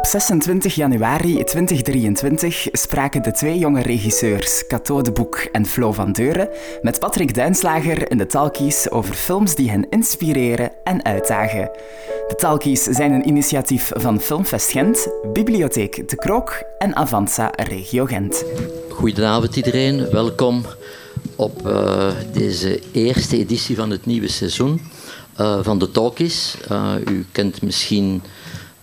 Op 26 januari 2023 spraken de twee jonge regisseurs Cato de Boek en Flo van Deuren met Patrick Duinslager in de Talkies over films die hen inspireren en uitdagen. De Talkies zijn een initiatief van Filmfest Gent, Bibliotheek De Krook en Avanza Regio Gent. Goedenavond iedereen, welkom op uh, deze eerste editie van het nieuwe seizoen uh, van de Talkies. Uh, u kent misschien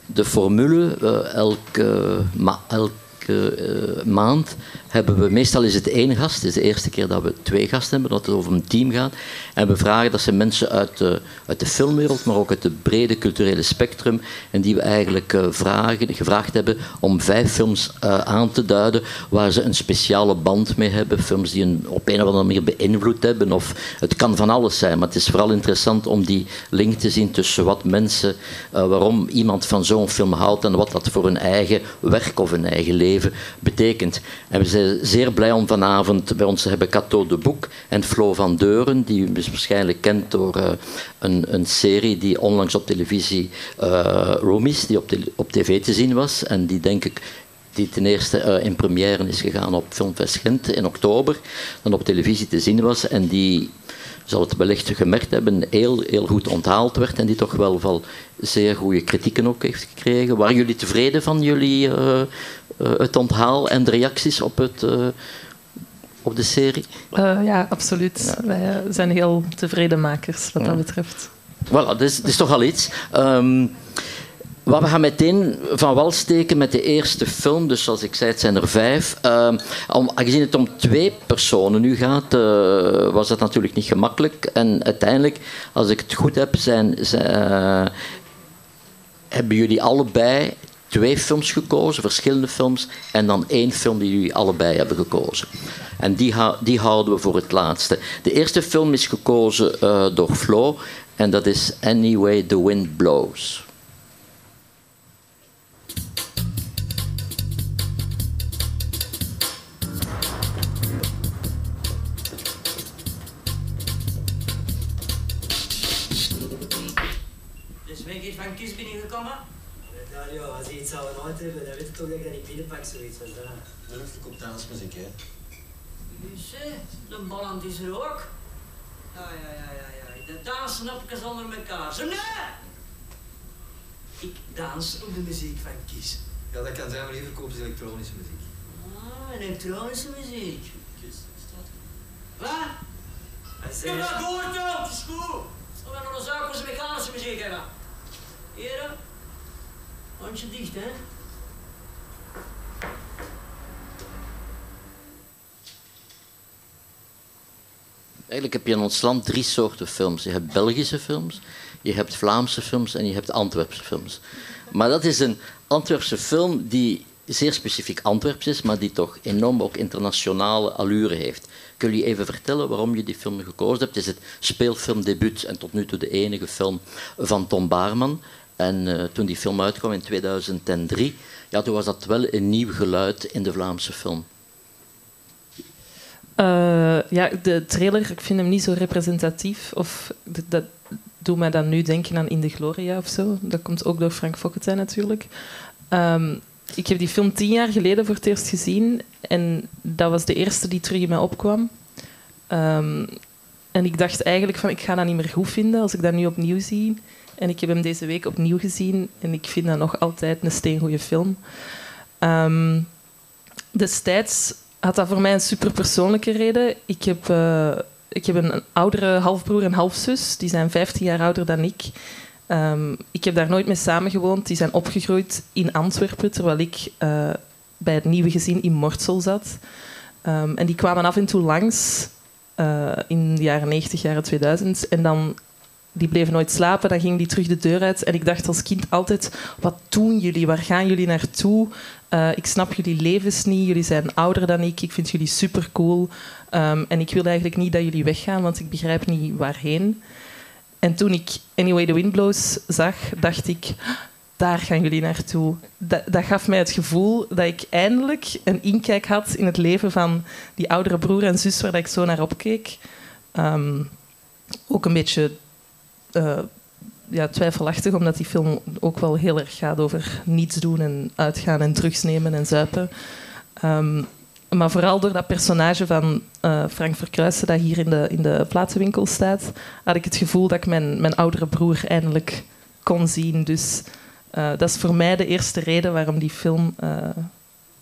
de formule. elke, ma elke maand hebben we, meestal is het één gast, het is de eerste keer dat we twee gasten hebben, dat het over een team gaat. En we vragen, dat zijn mensen uit de, uit de filmwereld, maar ook uit het brede culturele spectrum, en die we eigenlijk uh, vragen, gevraagd hebben om vijf films uh, aan te duiden waar ze een speciale band mee hebben, films die een, op een of andere manier beïnvloed hebben, of het kan van alles zijn, maar het is vooral interessant om die link te zien tussen wat mensen, uh, waarom iemand van zo'n film houdt en wat dat voor hun eigen werk of hun eigen leven betekent. En we zijn zeer blij om vanavond bij ons te hebben Cato de Boek en Flo van Deuren, die u waarschijnlijk kent door uh, een, een, serie die onlangs op televisie uh, Roomies, die op, op tv te zien was en die denk ik die ten eerste uh, in première is gegaan op Filmfest Gent in oktober, dan op televisie te zien was en die zal het wellicht gemerkt hebben, heel, heel goed onthaald werd en die toch wel van zeer goede kritieken ook heeft gekregen. Waren jullie tevreden van jullie uh, uh, het onthaal en de reacties op, het, uh, op de serie? ja, absoluut. Ja. Wij zijn heel tevreden makers wat ja. dat betreft. Voilà, dat is, dat is toch al iets. Um, maar we gaan meteen van wal steken met de eerste film. Dus zoals ik zei, het zijn er vijf. Uh, aangezien het om twee personen nu gaat, uh, was dat natuurlijk niet gemakkelijk. En uiteindelijk, als ik het goed heb, zijn, uh, hebben jullie allebei twee films gekozen, verschillende films, en dan één film die jullie allebei hebben gekozen. En die, die houden we voor het laatste. De eerste film is gekozen uh, door Flo, en dat is Anyway the Wind Blows. Dat ik dat niet binnenpak, zoiets dat. Dat is de dansmuziek, hè? Dus, de balland is er ook. Ja, ja, ja, ja, ja. De danssnapjes onder elkaar. Zo, nee! Ik dans op de muziek van Kies. Ja, dat kan zijn, maar liever kopen ze elektronische muziek. Ah, elektronische muziek. Kies, staat Wat? Ik heb dat gehoord, joh! Het is goed! We gaan nog een zaak mechanische muziek hebben. Heren, handje dicht, hè? Eigenlijk heb je in ons land drie soorten films. Je hebt Belgische films, je hebt Vlaamse films en je hebt Antwerpse films. Maar dat is een Antwerpse film die zeer specifiek Antwerps is, maar die toch enorm ook internationale allure heeft. Kun je even vertellen waarom je die film gekozen hebt? Het is het speelfilmdebuut en tot nu toe de enige film van Tom Baarman. En uh, toen die film uitkwam in 2003, ja, toen was dat wel een nieuw geluid in de Vlaamse film. Uh, ja, de trailer, ik vind hem niet zo representatief. Of dat, dat doet mij dan nu denken aan In de Gloria of zo. Dat komt ook door Frank Fokkentijn natuurlijk. Um, ik heb die film tien jaar geleden voor het eerst gezien. En dat was de eerste die terug in mij opkwam. Um, en ik dacht eigenlijk van, ik ga dat niet meer goed vinden als ik dat nu opnieuw zie. En ik heb hem deze week opnieuw gezien en ik vind dat nog altijd een steengoede film. Um, destijds had dat voor mij een super persoonlijke reden. Ik heb, uh, ik heb een oudere halfbroer en halfzus. Die zijn 15 jaar ouder dan ik. Um, ik heb daar nooit mee samengewoond. Die zijn opgegroeid in Antwerpen, terwijl ik uh, bij het nieuwe gezin in Mortsel zat. Um, en die kwamen af en toe langs uh, in de jaren 90, jaren 2000. En dan die bleven nooit slapen, dan ging die terug de deur uit. En ik dacht als kind altijd, wat doen jullie? Waar gaan jullie naartoe? Uh, ik snap jullie levens niet, jullie zijn ouder dan ik, ik vind jullie super cool. Um, en ik wil eigenlijk niet dat jullie weggaan, want ik begrijp niet waarheen. En toen ik Anyway the Wind Blows zag, dacht ik, daar gaan jullie naartoe. Dat, dat gaf mij het gevoel dat ik eindelijk een inkijk had in het leven van die oudere broer en zus waar ik zo naar opkeek. Um, ook een beetje uh, ja, twijfelachtig, omdat die film ook wel heel erg gaat over niets doen en uitgaan en drugs nemen en zuipen. Ehm, maar vooral door dat personage van eh, Frank Verkruijsen dat hier in de, in de platenwinkel staat, had ik het gevoel dat ik mijn, mijn oudere broer eindelijk kon zien. Dus uh, dat is voor mij de eerste reden waarom die film uh,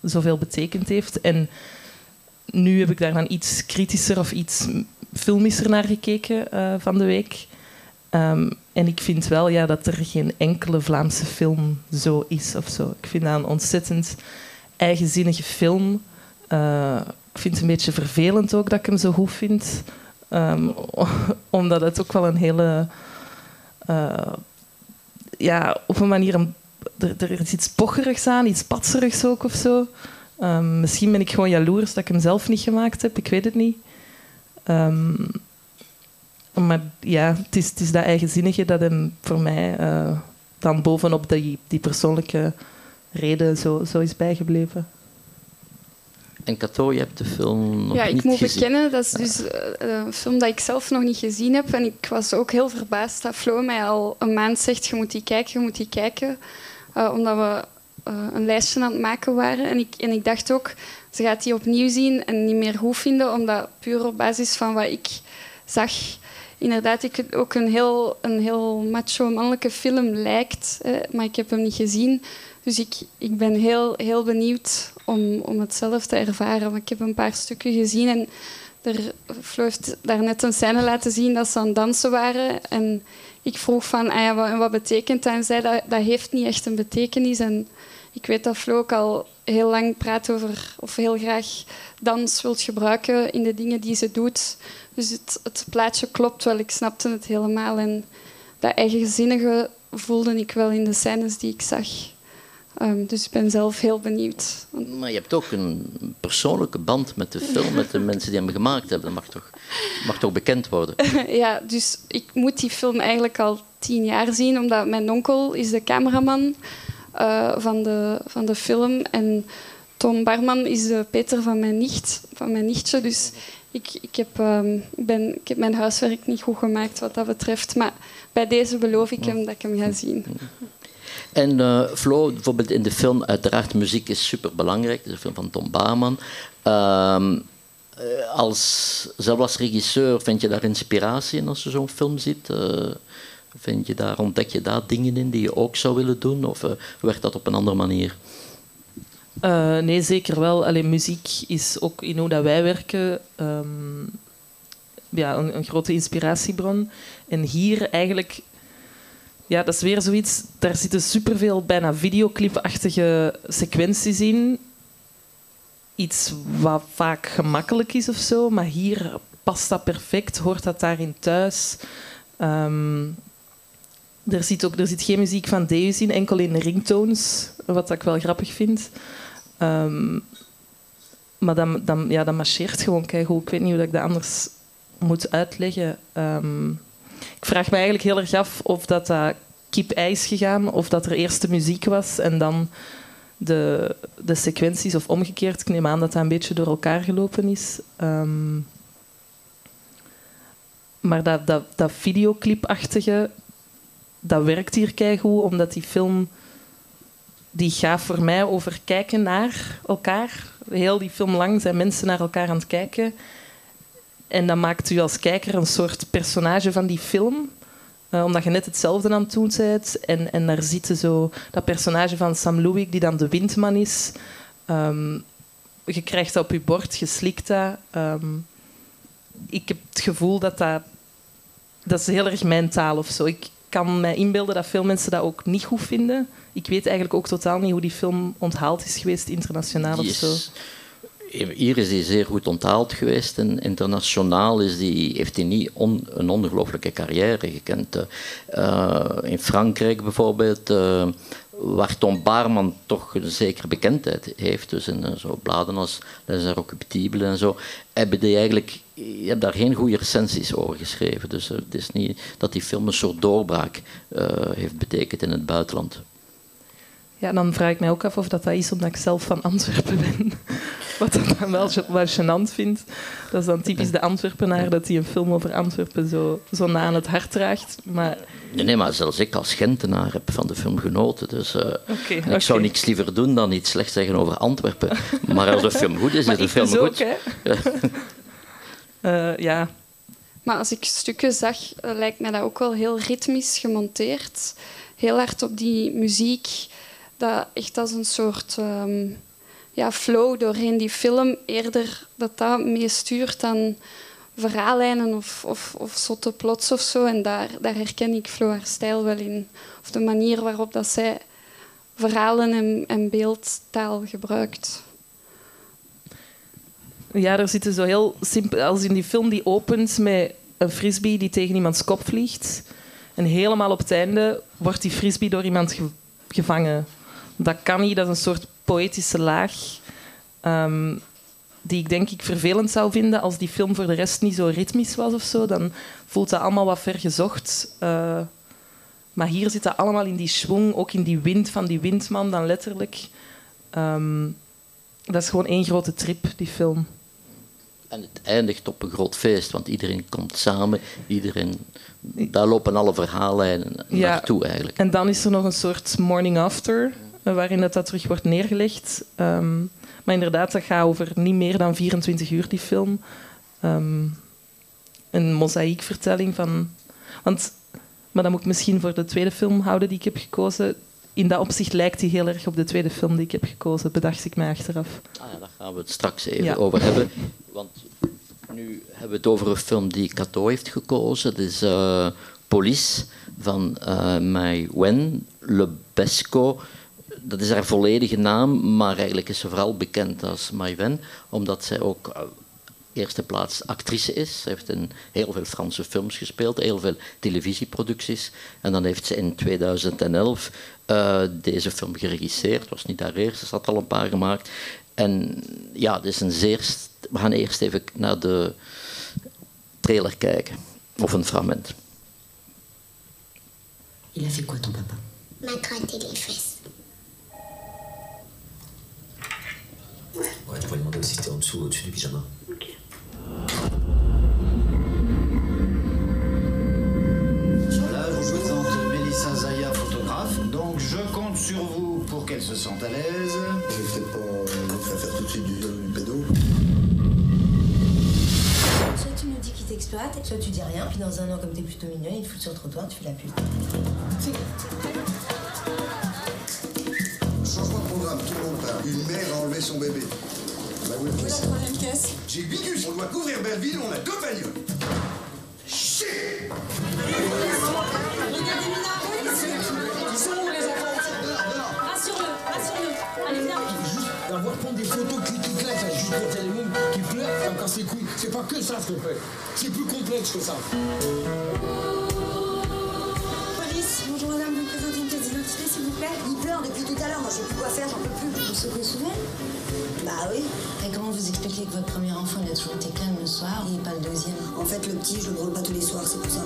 zoveel betekend heeft. En nu heb ik daar dan iets kritischer of iets filmischer naar gekeken van de week. Um, en ik vind wel ja, dat er geen enkele Vlaamse film zo is of zo. Ik vind dat een ontzettend eigenzinnige film. Uh, ik vind het een beetje vervelend ook dat ik hem zo goed vind. Um, omdat het ook wel een hele... Uh, ja, op een manier... Er, is iets pocherigs aan, iets patserigs ook of zo. Um, misschien ben ik gewoon jaloers dat ik hem zelf niet gemaakt heb. Ik weet het niet. Um, maar ja, het is, het is dat eigenzinnige dat hem voor mij uh, dan bovenop die, die persoonlijke reden zo, zo is bijgebleven. En Cato, je hebt de film nog ja, niet ik moet gezien. bekennen, dat is dus uh, een film dat ik zelf nog niet gezien heb. En ik was ook heel verbaasd dat Flo mij al een maand zegt, je moet die kijken, je moet die kijken. Uh, omdat we een lijstje aan het maken waren. En ik, en ik dacht ook, ze gaat die opnieuw zien en niet meer goed vinden, omdat puur op basis van wat ik zag inderdaad ik ook een heel, een heel macho mannelijke film lijkt, hè, maar ik heb hem niet gezien. Dus ik, ik ben heel, heel benieuwd om, om het zelf te ervaren. Want ik heb een paar stukken gezien en er, Flo heeft daarnet een scène laten zien dat ze aan het dansen waren. En ik vroeg van, ah ja, wat, wat betekent dat? En zei, dat, dat heeft niet echt een betekenis. En ik weet dat Flo ook al heel lang praat over, of heel graag dans wilt gebruiken in de dingen die ze doet. Dus het, het plaatje klopt wel, ik snapte het helemaal. En dat eigenzinnige voelde ik wel in de scènes die ik zag. Um, dus ik ben zelf heel benieuwd. Maar je hebt ook een persoonlijke band met de film, met de mensen die hem gemaakt hebben. Dat mag toch, mag toch bekend worden? ja, dus ik moet die film eigenlijk al tien jaar zien, omdat mijn onkel is de cameraman uh, van, de, van de film. En Tom Barman is de Peter van mijn nicht, van mijn nichtje. Dus ik, ik, heb, um, ben, ik heb mijn huiswerk niet goed gemaakt wat dat betreft. Maar bij deze beloof ik hem dat ik hem ga zien. En uh, Flo, bijvoorbeeld in de film, uiteraard muziek is superbelangrijk. Het is een film van Tom Barman. Uh, als, zelf als regisseur, vind je daar inspiratie in als je zo'n film ziet? Uh, vind je daar, ontdek je daar dingen in die je ook zou willen doen? Of werkt dat op een andere manier? Uh, nee, zeker wel. Alleen muziek is ook in hoe dat wij werken um, ja, een, grote inspiratiebron. En hier eigenlijk, ja, dat is weer zoiets. Daar zitten superveel bijna videoclipachtige sequenties in. Iets wat vaak gemakkelijk is of zo, maar hier past dat perfect, hoort dat daarin thuis. Um, er zit, ook, er zit geen muziek van Deus in, enkel in ringtones, wat ik wel grappig vind. Um, maar dan, dan, ja, dat marcheert gewoon keigoed. Ik weet niet hoe ik dat anders moet uitleggen. Um, ik vraag me eigenlijk heel erg af of dat, dat kip-ei is gegaan, of dat er eerst de muziek was en dan de, de sequenties, of omgekeerd. Ik neem aan dat dat een beetje door elkaar gelopen is. Um, maar dat, dat, dat videoclipachtige, dat werkt hier keigoed, omdat die film die gaat voor mij over kijken naar elkaar. Heel die film lang zijn mensen naar elkaar aan het kijken. En dat maakt u als kijker een soort personage van die film. Uh, omdat je net hetzelfde aan het doen bent. En, en daar zit zo dat personage van Sam Louis, die dan de windman is. Um, je krijgt dat op je bord, je slikt dat. Um, ik heb het gevoel dat dat... Dat is heel erg mijn taal of zo. Ik kan me inbeelden dat veel mensen dat ook niet goed vinden. Ik weet eigenlijk ook totaal niet hoe die film onthaald is geweest, internationaal of zo. Hier is hij zeer goed onthaald geweest en internationaal is die, heeft hij niet on, een ongelooflijke carrière gekend. Uh, in Frankrijk bijvoorbeeld, uh, waar Tom Baarman toch een zekere bekendheid heeft, dus in uh, zo bladen als Les Inrecuptibles en zo, hebben die eigenlijk, je hebt daar geen goede recensies over geschreven. Dus het is niet dat die film een soort doorbraak heeft betekend in het buitenland. Ja, dan vraag ik mij ook af of dat, dat is omdat ik zelf van Antwerpen ben. Wat ik dan wel, wel gênant vind, dat is dan typisch de Antwerpenaar dat hij een film over Antwerpen zo, zo na aan het hart draagt. Maar Nee, nee, maar zelfs ik als Gentenaar heb van de film genoten. Dus eh, ik zou niks liever doen dan iets slechts zeggen over Antwerpen. Maar als de film goed is, maar is de film dus goed. Eh, ja, Maar als ik stukken zag, eh, lijkt mij dat ook wel heel ritmisch gemonteerd. Heel hard op die muziek. Dat echt als een soort ehm, ja, flow doorheen die film. Eerder dat dat meestuurt dan verhaallijnen of, of, of zotte plots of zo. En daar, daar herken ik Flo haar stijl wel in. Of de manier waarop dat zij verhalen en, en beeldtaal gebruikt. Ja, er zitten zo heel simpel... Als in die film die opent met een frisbee die tegen iemands kop vliegt. En helemaal op het einde wordt die frisbee door iemand ge- gevangen. Dat kan niet, dat is een soort poëtische laag. ehm, die ik denk ik vervelend zou vinden als die film voor de rest niet zo ritmisch was of zo. Dan voelt dat allemaal wat vergezocht. Eh, maar hier zit dat allemaal in die schwung, ook in die wind van die windman dan letterlijk. Ehm, dat is gewoon één grote trip, die film. En het eindigt op een groot feest, want iedereen komt samen. Iedereen, daar lopen alle verhaallijnen Ja. naartoe eigenlijk. En dan is er nog een soort morning after, eh, waarin dat, dat terug wordt neergelegd. Ehm, maar inderdaad, dat gaat over niet meer dan 24 uur, die film. Ehm, een mozaïekvertelling van... Want, maar dat moet ik misschien voor de tweede film houden die ik heb gekozen. In dat opzicht lijkt hij heel erg op de tweede film die ik heb gekozen, bedacht ik mij achteraf. Ah, ja, daar gaan we het straks even Ja. over hebben. Want nu hebben we het over een film die Cato heeft gekozen. Dat is eh, Police van eh Maïwen Lebesco. Dat is haar volledige naam, maar eigenlijk is ze vooral bekend als Maïwen, omdat zij ook eh, eerste plaats actrice is. Ze heeft in heel veel Franse films gespeeld, heel veel televisieproducties. En dan heeft ze in 2011 eh, deze film geregisseerd. Het was niet haar eerste, ze had al een paar gemaakt. En ja, het is een zeer... We gaan eerst even naar de trailer kijken. Of een fragment. Il a fait quoi ton papa m'a gratté les fesses. Ouais, tu pourrais demander aussi si c'était en dessous ou au-dessus du pyjama. Là, se sente à l'aise. Je vais peut-être pas me faire faire tout de suite du viol du pédo. Soit tu nous dis qu'il t'exploite, soit tu dis rien, puis dans un an, comme t'es plutôt mignon, il te fout sur le trottoir, tu fais la pute. Changement de programme, tout le monde part. Une mère a enlevé son bébé. Bah oui, oui. troisième caisse? J'ai 8 bus, on doit couvrir Belleville, on a deux bagnoles. Chier Rassure-le, Allez, viens. D'avoir prendre des photos claquent, là, juste pour le monde qui pleure, ça me casse les couilles. C'est pas que ça, s'il te plaît. C'est plus complexe que ça. Police, bonjour madame, vous présentez une pièce d'identité, s'il vous plaît Il pleure depuis tout à l'heure, moi je sais plus quoi faire, j'en peux plus. Vous vous souvenez Bah oui. Et comment vous expliquez que votre premier enfant, il a toujours été calme le soir? Et pas le deuxième En fait, le petit, je le brûle pas tous les soirs, c'est pour ça.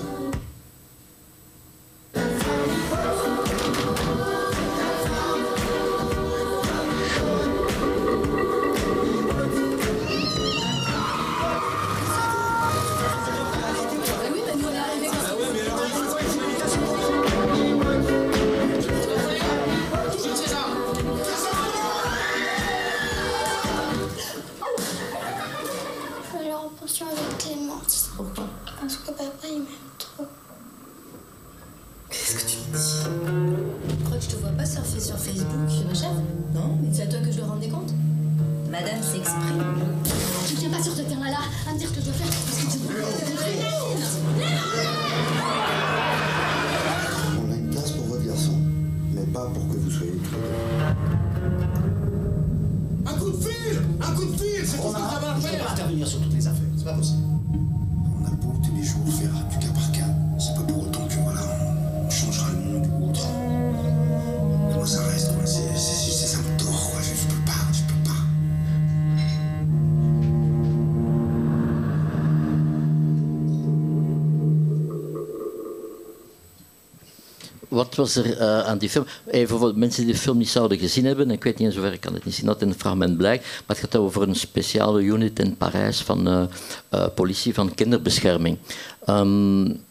Wat was er eh, aan die film? Even voor de mensen die de film niet zouden gezien hebben, ik weet niet in ik kan het niet zien dat in het fragment blijkt, maar het gaat over een speciale unit in Parijs van uh, politie van kinderbescherming. Um,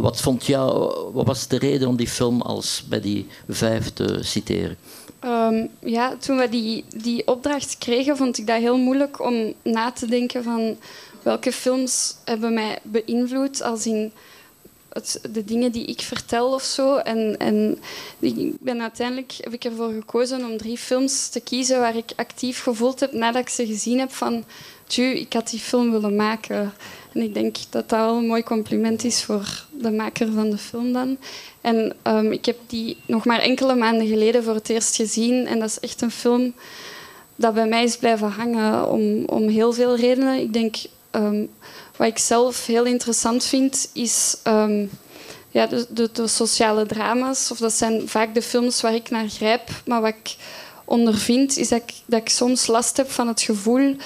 wat vond jou, wat was de reden om die film als bij die vijf te citeren? Um, ja, toen we die, die opdracht kregen, vond ik dat heel moeilijk om na te denken van welke films hebben mij beïnvloed als in de dingen die ik vertel of zo. En, en ik ben uiteindelijk heb ik ervoor gekozen om drie films te kiezen waar ik actief gevoeld heb nadat ik ze gezien heb van tju, ik had die film willen maken. En ik denk dat dat wel een mooi compliment is voor de maker van de film dan. En um, ik heb die nog maar enkele maanden geleden voor het eerst gezien. En dat is echt een film dat bij mij is blijven hangen om, om heel veel redenen. Ik denk um, wat ik zelf heel interessant vind, is um, ja, de, de, sociale drama's. Of dat zijn vaak de films waar ik naar grijp. Maar wat ik ondervind, is dat ik, soms last heb van het gevoel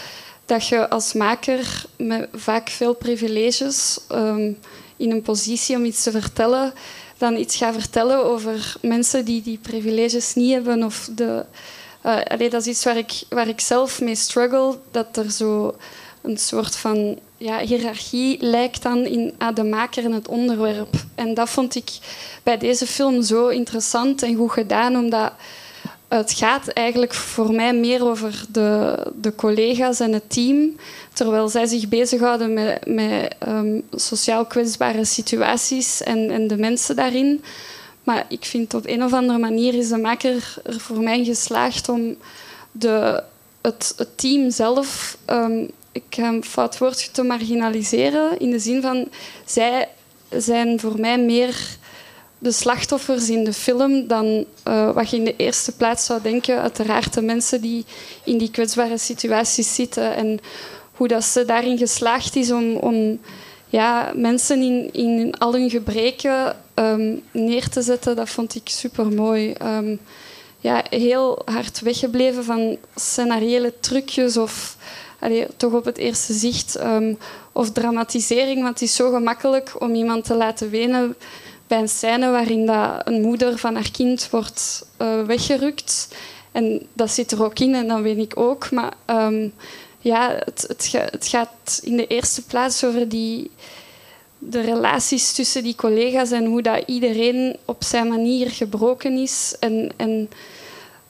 dat je als maker met vaak veel privileges um, in een positie om iets te vertellen, dan iets gaat vertellen over mensen die die privileges niet hebben. Of de, allee, dat is iets waar ik, waar ik zelf mee struggle, dat er zo een soort van ja, hiërarchie lijkt dan in aan de maker en het onderwerp. En dat vond ik bij deze film zo interessant en goed gedaan, omdat het gaat eigenlijk voor mij meer over de, de collega's en het team, terwijl zij zich bezighouden met, met um, sociaal kwetsbare situaties en, en de mensen daarin. Maar ik vind op een of andere manier is de maker er voor mij geslaagd om de, het, het team zelf um, ik fout woord te marginaliseren. In de zin van, zij zijn voor mij meer de slachtoffers in de film dan uh, wat je in de eerste plaats zou denken. Uiteraard de mensen die in die kwetsbare situaties zitten en hoe dat ze daarin geslaagd is om, om ja, mensen in, in al hun gebreken um, neer te zetten, dat vond ik super mooi. Um, ja, heel hard weggebleven van scenariële trucjes of allee, toch op het eerste zicht. Um, of dramatisering, want het is zo gemakkelijk om iemand te laten wenen bij een scène waarin dat een moeder van haar kind wordt uh, weggerukt. En dat zit er ook in en dat weet ik ook. Maar um, ja, het, het, het, gaat in de eerste plaats over die, de relaties tussen die collega's en hoe dat iedereen op zijn manier gebroken is. En, en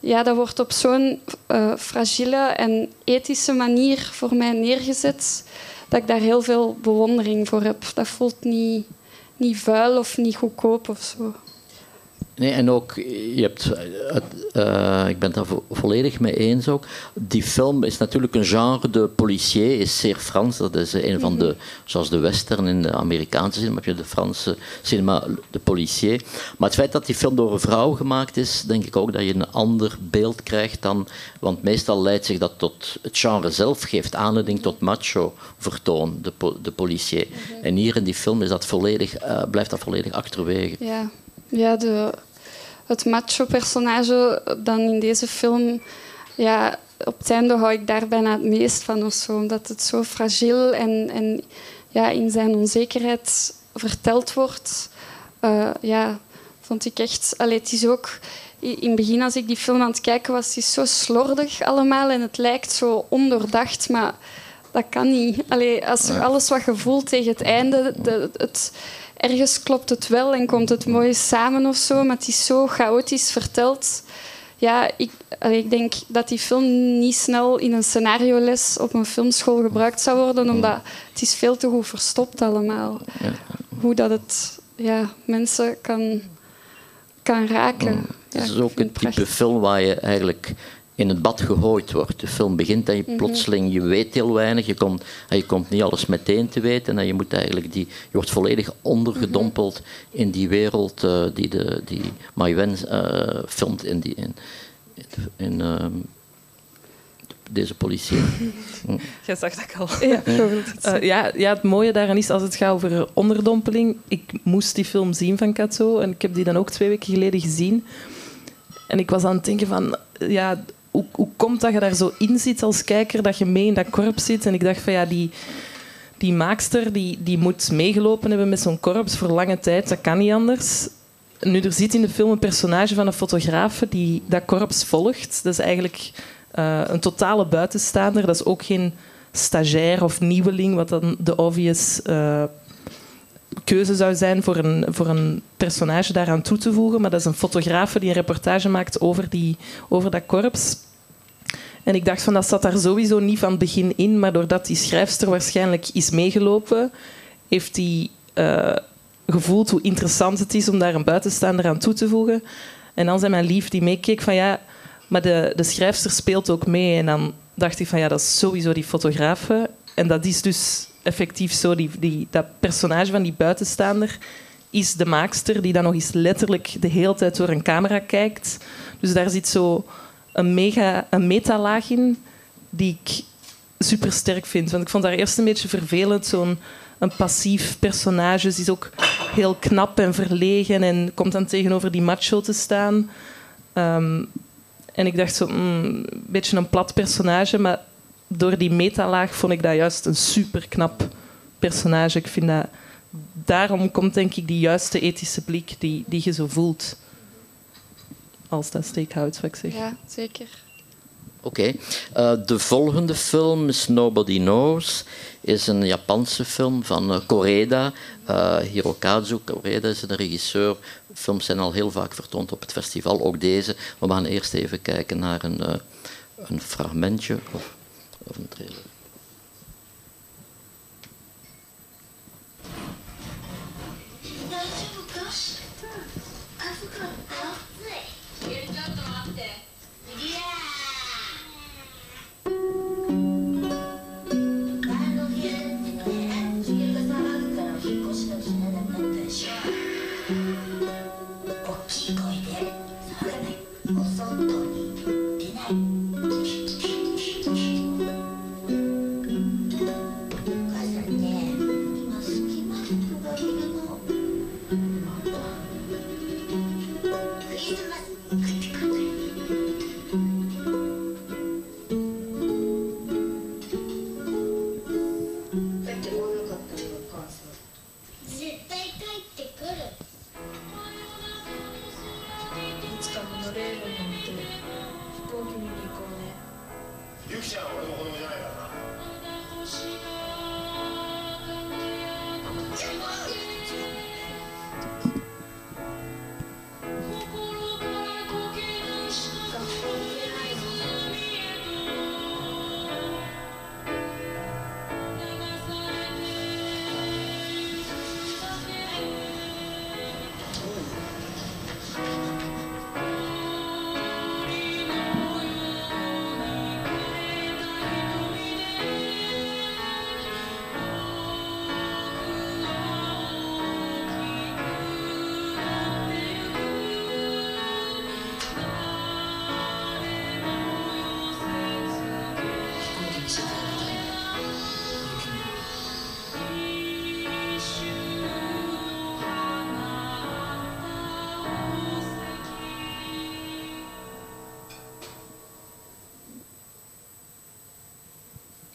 ja, dat wordt op zo'n uh, fragile en ethische manier voor mij neergezet dat ik daar heel veel bewondering voor heb. Dat voelt niet, niet vuil of niet goedkoop of zo. Nee, en ook, je hebt, uh, ik ben het daar volledig mee eens ook. Die film is natuurlijk een genre, de policier is zeer Frans. Dat is een van de, zoals de western in de Amerikaanse cinema, heb je de Franse cinema, de policier. Maar het feit dat die film door een vrouw gemaakt is, denk ik ook dat je een ander beeld krijgt dan, want meestal leidt zich dat tot, het genre zelf geeft aanleiding tot macho vertoon, de, de policier. Mhm. En hier in die film is dat volledig, uh, blijft dat volledig achterwege. Ja. Ja, de, het macho-personage dan in deze film... Ja, op het einde hou ik daar bijna het meest van of zo, omdat het zo fragiel en, en ja, in zijn onzekerheid verteld wordt. Uh, ja, vond ik echt... Allee, het is ook... In het begin, als ik die film aan het kijken was, het is zo slordig allemaal en het lijkt zo ondoordacht, maar dat kan niet. Allee, als alles wat je voelt tegen het einde, de, het, ergens klopt het wel en komt het mooi samen of zo, maar het is zo chaotisch verteld. Ja, ik, ik denk dat die film niet snel in een scenarioles op een filmschool gebruikt zou worden, omdat het is veel te goed verstopt allemaal. Hoe dat het ja, mensen kan, kan raken. Het is ook een type film waar je eigenlijk in het bad gegooid wordt. De film begint en je mhm. plotseling, je weet heel weinig, je komt, je komt niet alles meteen te weten en je, moet eigenlijk die, je wordt volledig ondergedompeld in die wereld uh, die, de, die Maïwen uh, filmt in, die, in, in uh, deze politie. Jij zag dat al. Ja, uh, ja, ja, het mooie daaraan is, als het gaat over onderdompeling, ik moest die film zien van Katso en ik heb die dan ook twee weken geleden gezien. En ik was aan het denken van, ja, hoe, hoe komt dat je daar zo in zit als kijker, dat je mee in dat korps zit? En ik dacht van ja, die, die maakster die, die moet meegelopen hebben met zo'n korps voor lange tijd. Dat kan niet anders. nu, er zit in de film een personage van een fotograaf die dat korps volgt. Dat is eigenlijk eh, een totale buitenstaander. Dat is ook geen stagiair of nieuweling, wat dan de obvious uh, keuze zou zijn voor een, voor een personage daaraan toe te voegen. Maar dat is een fotograaf die een reportage maakt over, die, over dat korps. En ik dacht van dat zat daar sowieso niet van het begin in, maar doordat die schrijfster waarschijnlijk is meegelopen, heeft hij uh, gevoeld hoe interessant het is om daar een buitenstaander aan toe te voegen. En dan zei mijn lief die meekeek van ja, maar de, de schrijfster speelt ook mee. En dan dacht ik van ja, dat is sowieso die fotografe. En dat is dus effectief zo. Die, die, dat personage van die buitenstaander is de maakster die dan nog eens letterlijk de hele tijd door een camera kijkt. Dus daar zit zo een, mega, een metalaag in die ik super sterk vind. Want ik vond haar eerst een beetje vervelend, zo'n een passief personage. Ze is ook heel knap en verlegen en komt dan tegenover die macho te staan. Um, en ik dacht zo, mm, een beetje een plat personage, maar door die metalaag vond ik dat juist een super knap personage. Ik vind dat, daarom komt denk ik die juiste ethische blik die, die je zo voelt. Als dat steekhoudt, wat ik zeg. Ja, zeker. Oké. Uh, de volgende film is Nobody Knows. is een Japanse film van uh, Koreda. Uh, Hirokazu Koreda is de regisseur. Films zijn al heel vaak vertoond op het festival, ook deze. We gaan eerst even kijken naar een, een fragmentje of, of een trailer.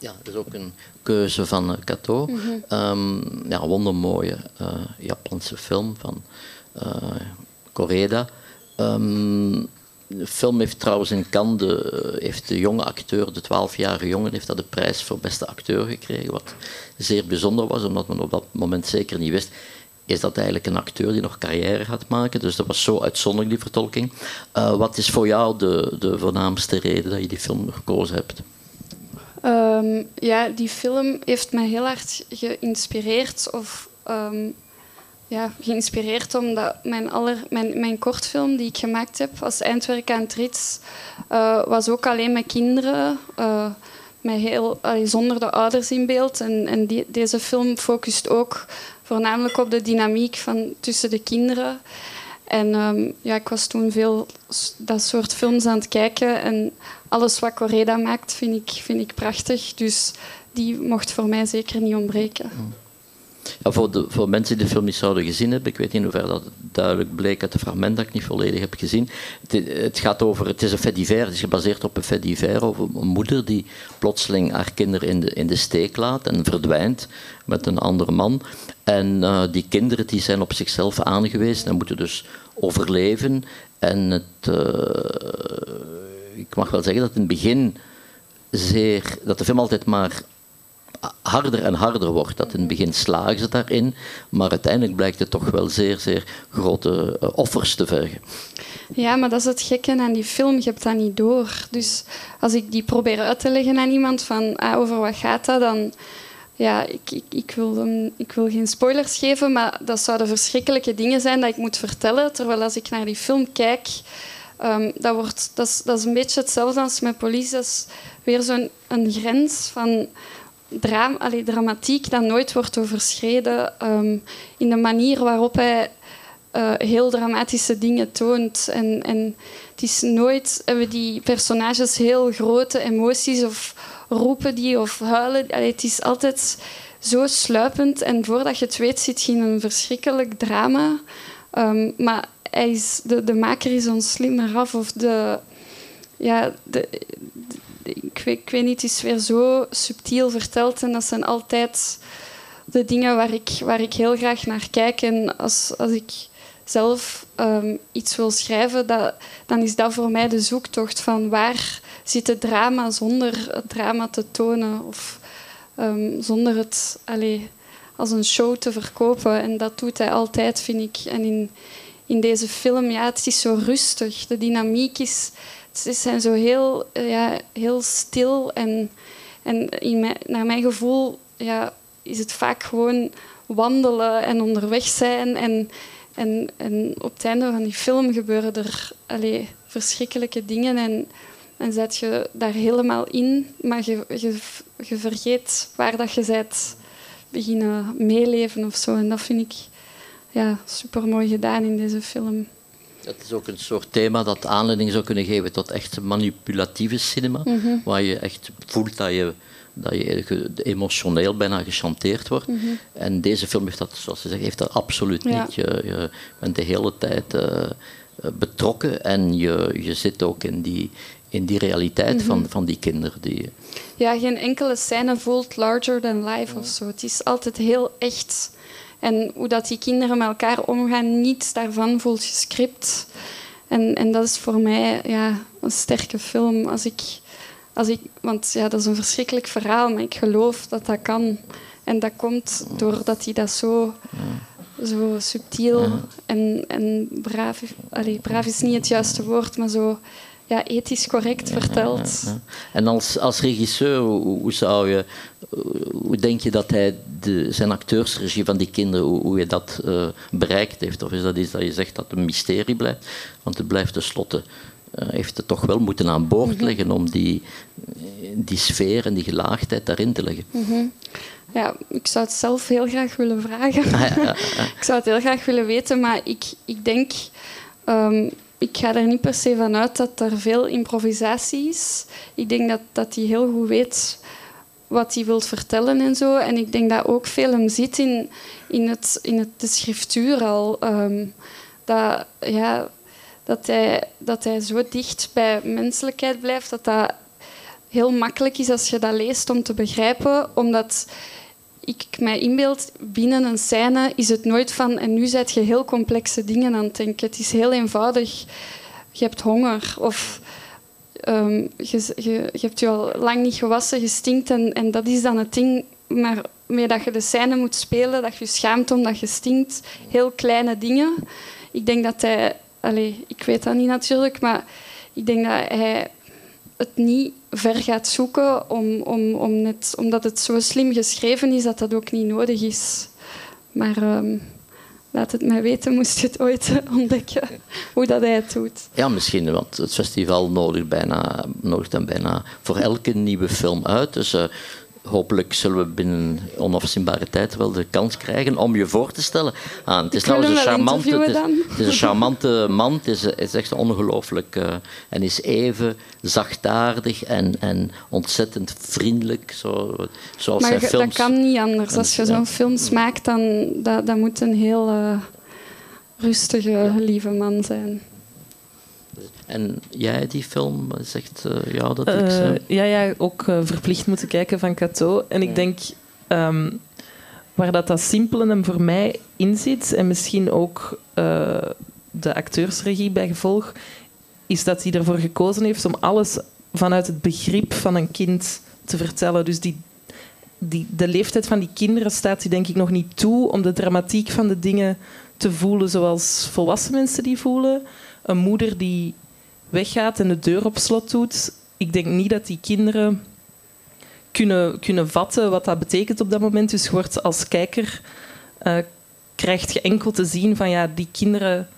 Ja, dat is ook een keuze van Kato. Mm -hmm. um, ja, wondermooie uh, Japanse film van uh, Koreda. Um, de film heeft trouwens in Cannes, de, heeft de jonge acteur, de 12-jarige jongen, heeft dat de prijs voor beste acteur gekregen. Wat zeer bijzonder was, omdat men op dat moment zeker niet wist. Is dat eigenlijk een acteur die nog carrière gaat maken? Dus dat was zo uitzonderlijk, die vertolking. Uh, wat is voor jou de, de voornaamste reden dat je die film gekozen hebt? Um, ja, die film heeft mij heel hard geïnspireerd. Of um, ja, geïnspireerd omdat mijn, aller, mijn, mijn kortfilm die ik gemaakt heb als eindwerk aan Trits uh, was ook alleen met kinderen. Uh, met heel, uh, zonder de ouders in beeld. En, en die, deze film focust ook voornamelijk op de dynamiek van, tussen de kinderen. En um, ja, ik was toen veel dat soort films aan het kijken. En alles wat Correda maakt, vind ik, vind ik prachtig. Dus die mocht voor mij zeker niet ontbreken. Ja, voor, de, mensen die de film niet zouden gezien hebben, ik weet niet hoeverre dat duidelijk bleek uit het fragment dat ik niet volledig heb gezien. Het, gaat over, het is een fait divers, het is gebaseerd op een fait divers over een moeder die plotseling haar kinderen in de, in de steek laat en verdwijnt met een andere man. En uh, die kinderen die zijn op zichzelf aangewezen en moeten dus overleven. En het, eh, ik mag wel zeggen dat in het begin zeer, dat de film altijd maar harder en harder wordt. Dat in het begin slagen ze daarin, maar uiteindelijk blijkt het toch wel zeer, zeer grote eh, offers te vergen. Ja, maar dat is het gekke aan die film. Je hebt dat niet door. Dus als ik die probeer uit te leggen aan iemand van ah, over wat gaat dat, dan... Ja, ik, ik, ik, wil, ik wil geen spoilers geven, maar dat zouden verschrikkelijke dingen zijn dat ik moet vertellen. Terwijl als ik naar die film kijk, ehm, dat, wordt, dat, is, dat is een beetje hetzelfde als met police. Dat is weer zo'n een grens van dra allee, dramatiek dat nooit wordt overschreden. ehm, in de manier waarop hij eh, heel dramatische dingen toont. En, en het is nooit hebben die personages heel grote emoties of roepen die of huilen. Het is altijd zo sluipend en voordat je het weet zit je in een verschrikkelijk drama. Ehm, maar hij is, de, de maker is ons slimmer af of de... Ja, de, ik, weet, niet, het is weer zo subtiel verteld en dat zijn altijd de dingen waar ik, waar ik heel graag naar kijk. En als, als ik zelf ehm, iets wil schrijven, dat, dan is dat voor mij de zoektocht van waar zit het drama zonder het drama te tonen of ehm, zonder het allee, als een show te verkopen. En dat doet hij altijd, vind ik. En in, in deze film, ja, het is zo rustig. De dynamiek is, het zijn zo heel, eh, ja, heel stil en, en in naar mijn gevoel ja, is het vaak gewoon wandelen en onderweg zijn. En, en, en op het einde van die film gebeuren er allee, verschrikkelijke dingen. En, en zet je daar helemaal in, maar je, je, je vergeet waar dat je bent beginnen meeleven of zo. En dat vind ik ja, super mooi gedaan in deze film. Het is ook een soort thema dat aanleiding zou kunnen geven tot echt manipulatieve cinema, Mhm. waar je echt voelt dat je, dat je emotioneel bijna gechanteerd wordt. Mhm. En deze film heeft dat, zoals ze zeggen, heeft dat absoluut Ja. niet. Je, je bent de hele tijd eh, betrokken en je, je zit ook in die, in die realiteit Mhm. van, van die kinderen. Die, Ja, geen enkele scène voelt larger than life of zo. Het is altijd heel echt. En hoe dat die kinderen met elkaar omgaan, niets daarvan voelt gescript. En, en dat is voor mij ja, een sterke film. Als ik, als ik, want ja, dat is een verschrikkelijk verhaal, maar ik geloof dat dat kan. En dat komt doordat hij dat zo, zo subtiel en, en braaf... Allee, braaf is niet het juiste woord, maar zo ja, ethisch correct vertelt. Ja. En als, als regisseur, hoe, hoe zou je, hoe denk je dat hij de, zijn acteursregie van die kinderen, hoe, hoe hij dat eh, bereikt heeft? Of is dat iets dat je zegt dat een mysterie blijft? Want het blijft tenslotte, eh heeft het toch wel moeten aan boord Mhm. leggen om die, die sfeer en die gelaagdheid daarin te leggen. Mhm. Ja, ik zou het zelf heel graag willen vragen. Ah, ja, ja, ja. ik zou het heel graag willen weten, maar ik, ik denk... ehm, ik ga er niet per se van uit dat er veel improvisatie is. Ik denk dat, dat hij heel goed weet wat hij wil vertellen en zo. En ik denk dat ook veel hem zit in, in, het, in het, de schriftuur al. Ehm, dat, ja, dat, hij, dat hij zo dicht bij menselijkheid blijft, dat dat heel makkelijk is als je dat leest om te begrijpen. Omdat ik mij inbeeld, binnen een scène is het nooit van... En nu zet je heel complexe dingen aan het denken. Het is heel eenvoudig. Je hebt honger of... ehm, je, je, hebt je al lang niet gewassen, je stinkt en, en dat is dan het ding maar mee dat je de scène moet spelen, dat je schaamt omdat je stinkt. Heel kleine dingen. Ik denk dat hij... Allee, ik weet dat niet natuurlijk, maar ik denk dat hij het niet ver gaat zoeken, om, om, om net, omdat het zo slim geschreven is dat dat ook niet nodig is. Maar ehm, laat het mij weten, moest je het ooit ontdekken, hoe dat hij het doet. Ja, misschien, want het festival nodigt, bijna, nodigt dan bijna voor elke nieuwe film uit. Dus eh, hopelijk zullen we binnen onafzienbare tijd wel de kans krijgen om je voor te stellen. aan. het is trouwens een charmante, het is, het een charmante man. Het is, het is echt ongelooflijk. eh, en is even zachtaardig en, en ontzettend vriendelijk. Zo, zoals Maar zijn films. dat kan niet anders. Als je zo'n films maakt, dan dat, dat moet een heel eh, rustige, lieve man zijn. En jij, die film, zegt eh, ja dat ik... Eh, ze- ja, ja, ook eh, verplicht moeten kijken van Cato. En ik denk ehm, waar dat, dat simpele hem voor mij in zit, en misschien ook de acteursregie bij gevolg, is dat hij ervoor gekozen heeft om alles vanuit het begrip van een kind te vertellen. Dus die, die, de leeftijd van die kinderen staat die denk ik nog niet toe om de dramatiek van de dingen te voelen zoals volwassen mensen die voelen. Een moeder die weggaat en de deur op slot doet. Ik denk niet dat die kinderen kunnen, kunnen vatten wat dat betekent op dat moment. Dus je wordt als kijker uh, krijgt je enkel te zien van ja, die kinderen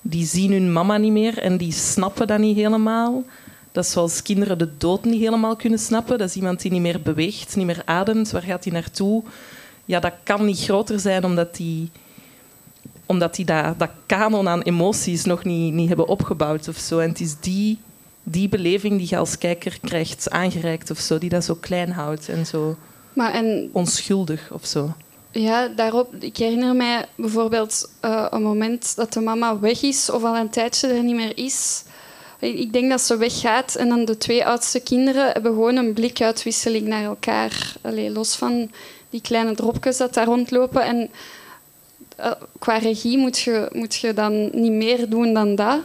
die zien hun mama niet meer en die snappen dat niet helemaal. Dat is zoals kinderen de dood niet helemaal kunnen snappen. Dat is iemand die niet meer beweegt, niet meer ademt. Waar gaat hij naartoe? Ja, dat kan niet groter zijn omdat die, omdat die dat, dat kanon aan emoties nog niet, niet hebben opgebouwd of zo. En het is die, die beleving die je als kijker krijgt aangereikt of zo, die dat zo klein houdt en zo maar en, onschuldig of zo. Ja, daarop. Ik herinner mij bijvoorbeeld uh, een moment dat de mama weg is of al een tijdje er niet meer is. Ik denk dat ze weggaat en dan de twee oudste kinderen hebben gewoon een blikuitwisseling naar elkaar. Allee, los van die kleine dropjes dat daar rondlopen. En uh, qua regie moet je, moet je dan niet meer doen dan dat.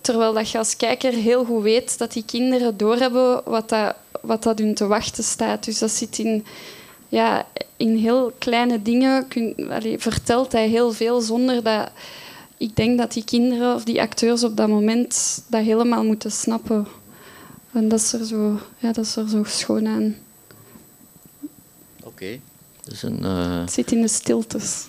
Terwijl dat je als kijker heel goed weet dat die kinderen doorhebben wat dat, wat dat hun te wachten staat. Dus dat zit in, ja, in heel kleine dingen kun, vertelt hij heel veel zonder dat ik denk dat die kinderen of die acteurs op dat moment dat helemaal moeten snappen. En dat is er zo, ja, dat is er zo schoon aan. Oké. Dus een, uh... Het zit in de stiltes.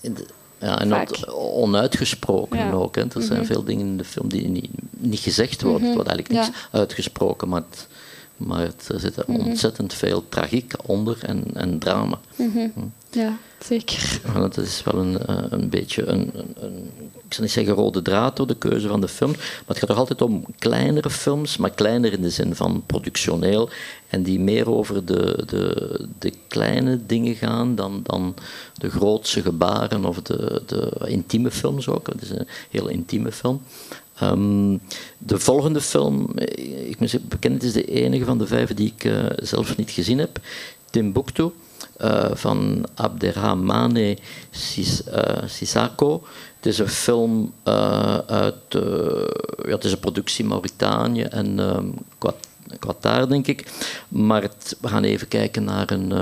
In de, ja, en onuitgesproken ja. ook. Hè. Er zijn mm -hmm. veel dingen in de film die niet, niet gezegd worden. Mm -hmm. Het wordt eigenlijk niks ja. uitgesproken, maar het, maar het, er zit mm -hmm. ontzettend veel tragiek onder en, en drama. Mm -hmm. Ja, zeker. Ja, dat is wel een, een beetje een, een, ik zal niet zeggen rode draad door de keuze van de film, maar het gaat toch altijd om kleinere films, maar kleiner in de zin van productioneel, en die meer over de, de, de kleine dingen gaan dan, dan de grootse gebaren of de, de intieme films ook. Het is een heel intieme film. Um, de volgende film, ik moet bekend, het is de enige van de vijf die ik uh, zelf niet gezien heb. Timbuktu uh, van Abderrahmane Sis, Sissako. Het is een film uit, ja, het is een productie Mauritanië en um, Qatar, denk ik. Maar we gaan even kijken naar een,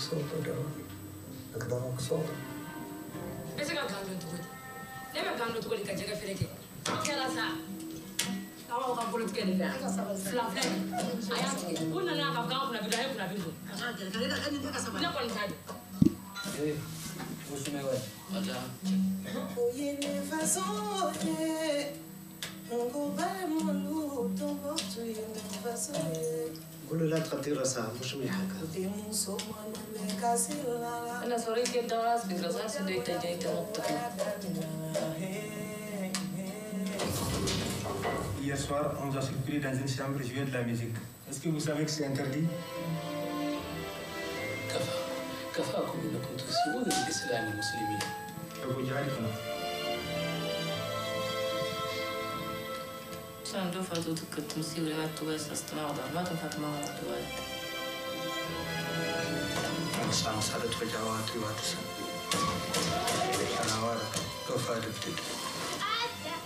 сексом тогава, Ne de façon ye. N ko bɛ mɔlu tɔnbɔ tun ye. Um, een fragment. أنا صريت جدا راس بجرزان سديت جيت Hier soir, on nous a surpris dans une chambre jouer de la musique. Est-ce que vous savez que c'est interdit كفاكم انكم تسيئون للاسلام المسلمين. أبو جهل Chciałam doufać, że tylko tym siły, ale tu jest astronauta, ale tu Fatma, ale tu jest. Sam salut ko jawa tu wat sam. Tanawar ko fadup tu.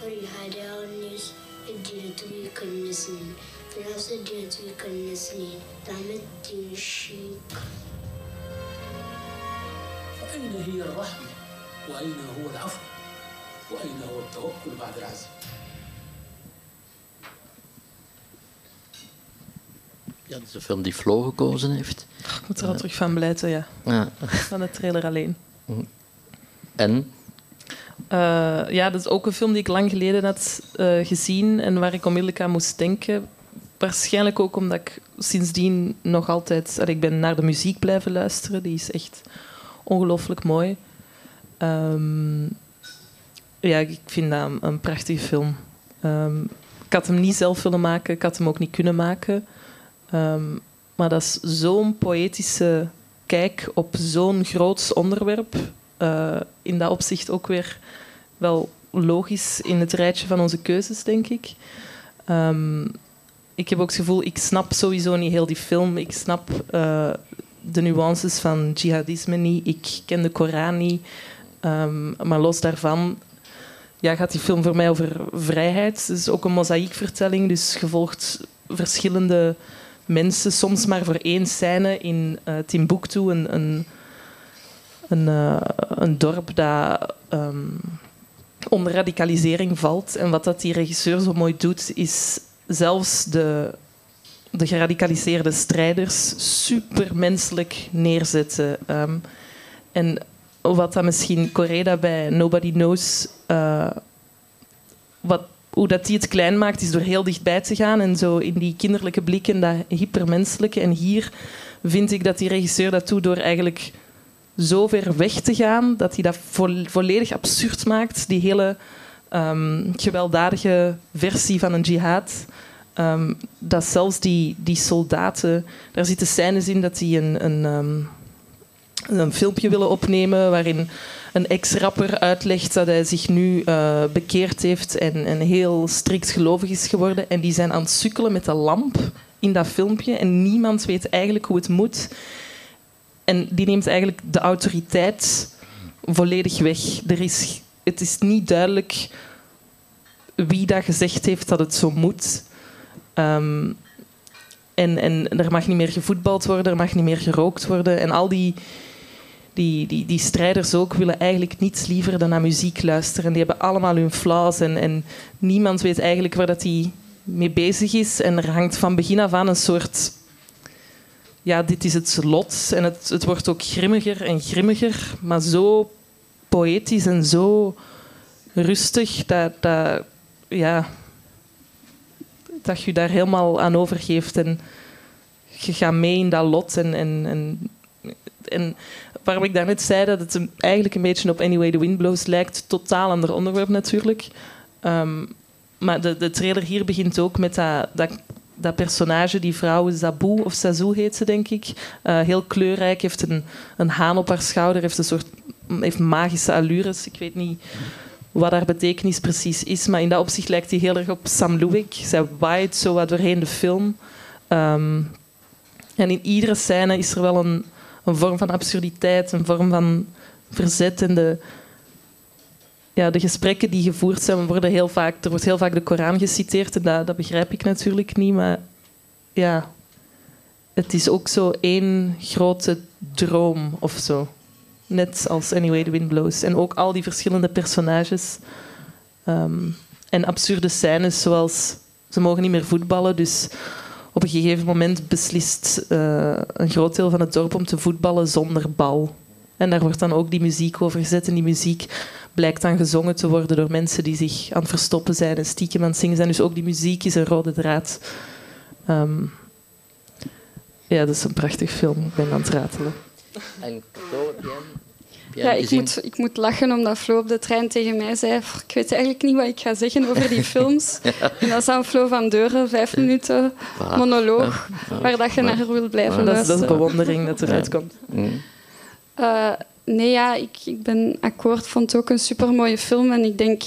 والهداونيس الدينتو يكنسني فلاس الدينتو يكنسني تعمل دين الشيك فأين هي الرحمة وأين هو العفو وأين هو التوكل بعد العزم Ja, dat is een film die Flo gekozen heeft. Ik moet er al terug van blijten, ja. ja. Van de trailer alleen. En? Uh, ja, dat is ook een film die ik lang geleden had uh, gezien en waar ik onmiddellijk aan moest denken. Waarschijnlijk ook omdat ik sindsdien nog altijd... Allee, ik ben naar de muziek blijven luisteren. Die is echt ongelooflijk mooi. Um, ja, ik vind dat een, een prachtige film. Ehm, ik had hem niet zelf willen maken, ik had hem ook niet kunnen maken. Ehm, maar dat is zo'n poëtische kijk op zo'n groot onderwerp. Eh, in dat opzicht ook weer wel logisch in het rijtje van onze keuzes, denk ik. Ehm, ik heb ook het gevoel, ik snap sowieso niet heel die film. Ik snap eh, de nuances van jihadisme niet. Ik ken de Koran niet. Ehm, maar los daarvan ja, gaat die film voor mij over vrijheid. Het is ook een mozaïekvertelling, dus je volgt verschillende mensen, soms maar voor één scène in uh, Timbuktu, een, een, een, een dorp dat um, onder radicalisering valt. En wat dat die regisseur zo mooi doet, is zelfs de, de geradicaliseerde strijders supermenselijk neerzetten. Um, en wat dat misschien Coreda bij Nobody Knows, uh, wat, hoe dat die het klein maakt, is door heel dichtbij te gaan en zo in die kinderlijke blik en dat hypermenselijke. En hier vind ik dat die regisseur dat doet door eigenlijk zo ver weg te gaan dat hij dat vo volledig absurd maakt, die hele um, gewelddadige versie van een jihad. Um, dat zelfs die, die soldaten, daar zitten scènes in dat die een, een um, een filmpje willen opnemen waarin een ex-rapper uitlegt dat hij zich nu uh, bekeerd heeft en, heel strikt gelovig is geworden. En die zijn aan het sukkelen met de lamp in dat filmpje en niemand weet eigenlijk hoe het moet. En die neemt eigenlijk de autoriteit volledig weg. Er is, het is niet duidelijk wie dat gezegd heeft dat het zo moet. Um, en, en er mag niet meer gevoetbald worden, er mag niet meer gerookt worden. En al die, die, die, die strijders ook willen eigenlijk niets liever dan naar muziek luisteren. Die hebben allemaal hun flaws en, niemand weet eigenlijk waar dat die mee bezig is. En er hangt van begin af aan een soort... Ja, dit is het lot. En het, het wordt ook grimmiger en grimmiger, maar zo poëtisch en zo rustig dat, dat, ja, dat je daar helemaal aan overgeeft. En je gaat mee in dat lot. En, en, en waarom ik daarnet zei dat het eigenlijk een beetje op Anyway the Wind Blows lijkt, totaal ander onderwerp natuurlijk. Um, maar de, de trailer hier begint ook met dat, dat, dat personage, die vrouw Zabu of Sazu heet ze denk ik. Uh, heel kleurrijk, heeft een, een haan op haar schouder, heeft een soort heeft magische allures. Ik weet niet wat haar betekenis precies is, maar in dat opzicht lijkt hij heel erg op Sam Luwick. Zij waait zo wat doorheen de film. Um, en in iedere scène is er wel een, een vorm van absurditeit, een vorm van verzet. En de, ja, de gesprekken die gevoerd zijn, worden heel vaak, er wordt heel vaak de Koran geciteerd. En dat, dat begrijp ik natuurlijk niet. Maar ja, het is ook zo één grote droom of zo. Net als Anyway the Wind Blows. En ook al die verschillende personages. Um, en absurde scènes zoals ze mogen niet meer voetballen, dus op een gegeven moment beslist uh, een groot deel van het dorp om te voetballen zonder bal. En daar wordt dan ook die muziek over gezet. En die muziek blijkt dan gezongen te worden door mensen die zich aan het verstoppen zijn en stiekem aan het zingen zijn. Dus ook die muziek is een rode draad. Um, ja, dat is een prachtig film. Ik ben aan het ratelen. En Chloe, ja, ik moet, ik moet lachen omdat Flo op de trein tegen mij zei: Ik weet eigenlijk niet wat ik ga zeggen over die films. ja. En dan zou Flo van Deuren, vijf minuten monoloog, waar dat je naar wil blijven dat, luisteren. Dat is bewondering dat eruit komt. Mm. Uh, nee, ja, ik, ik ben akkoord. vond het ook een supermooie film. En ik denk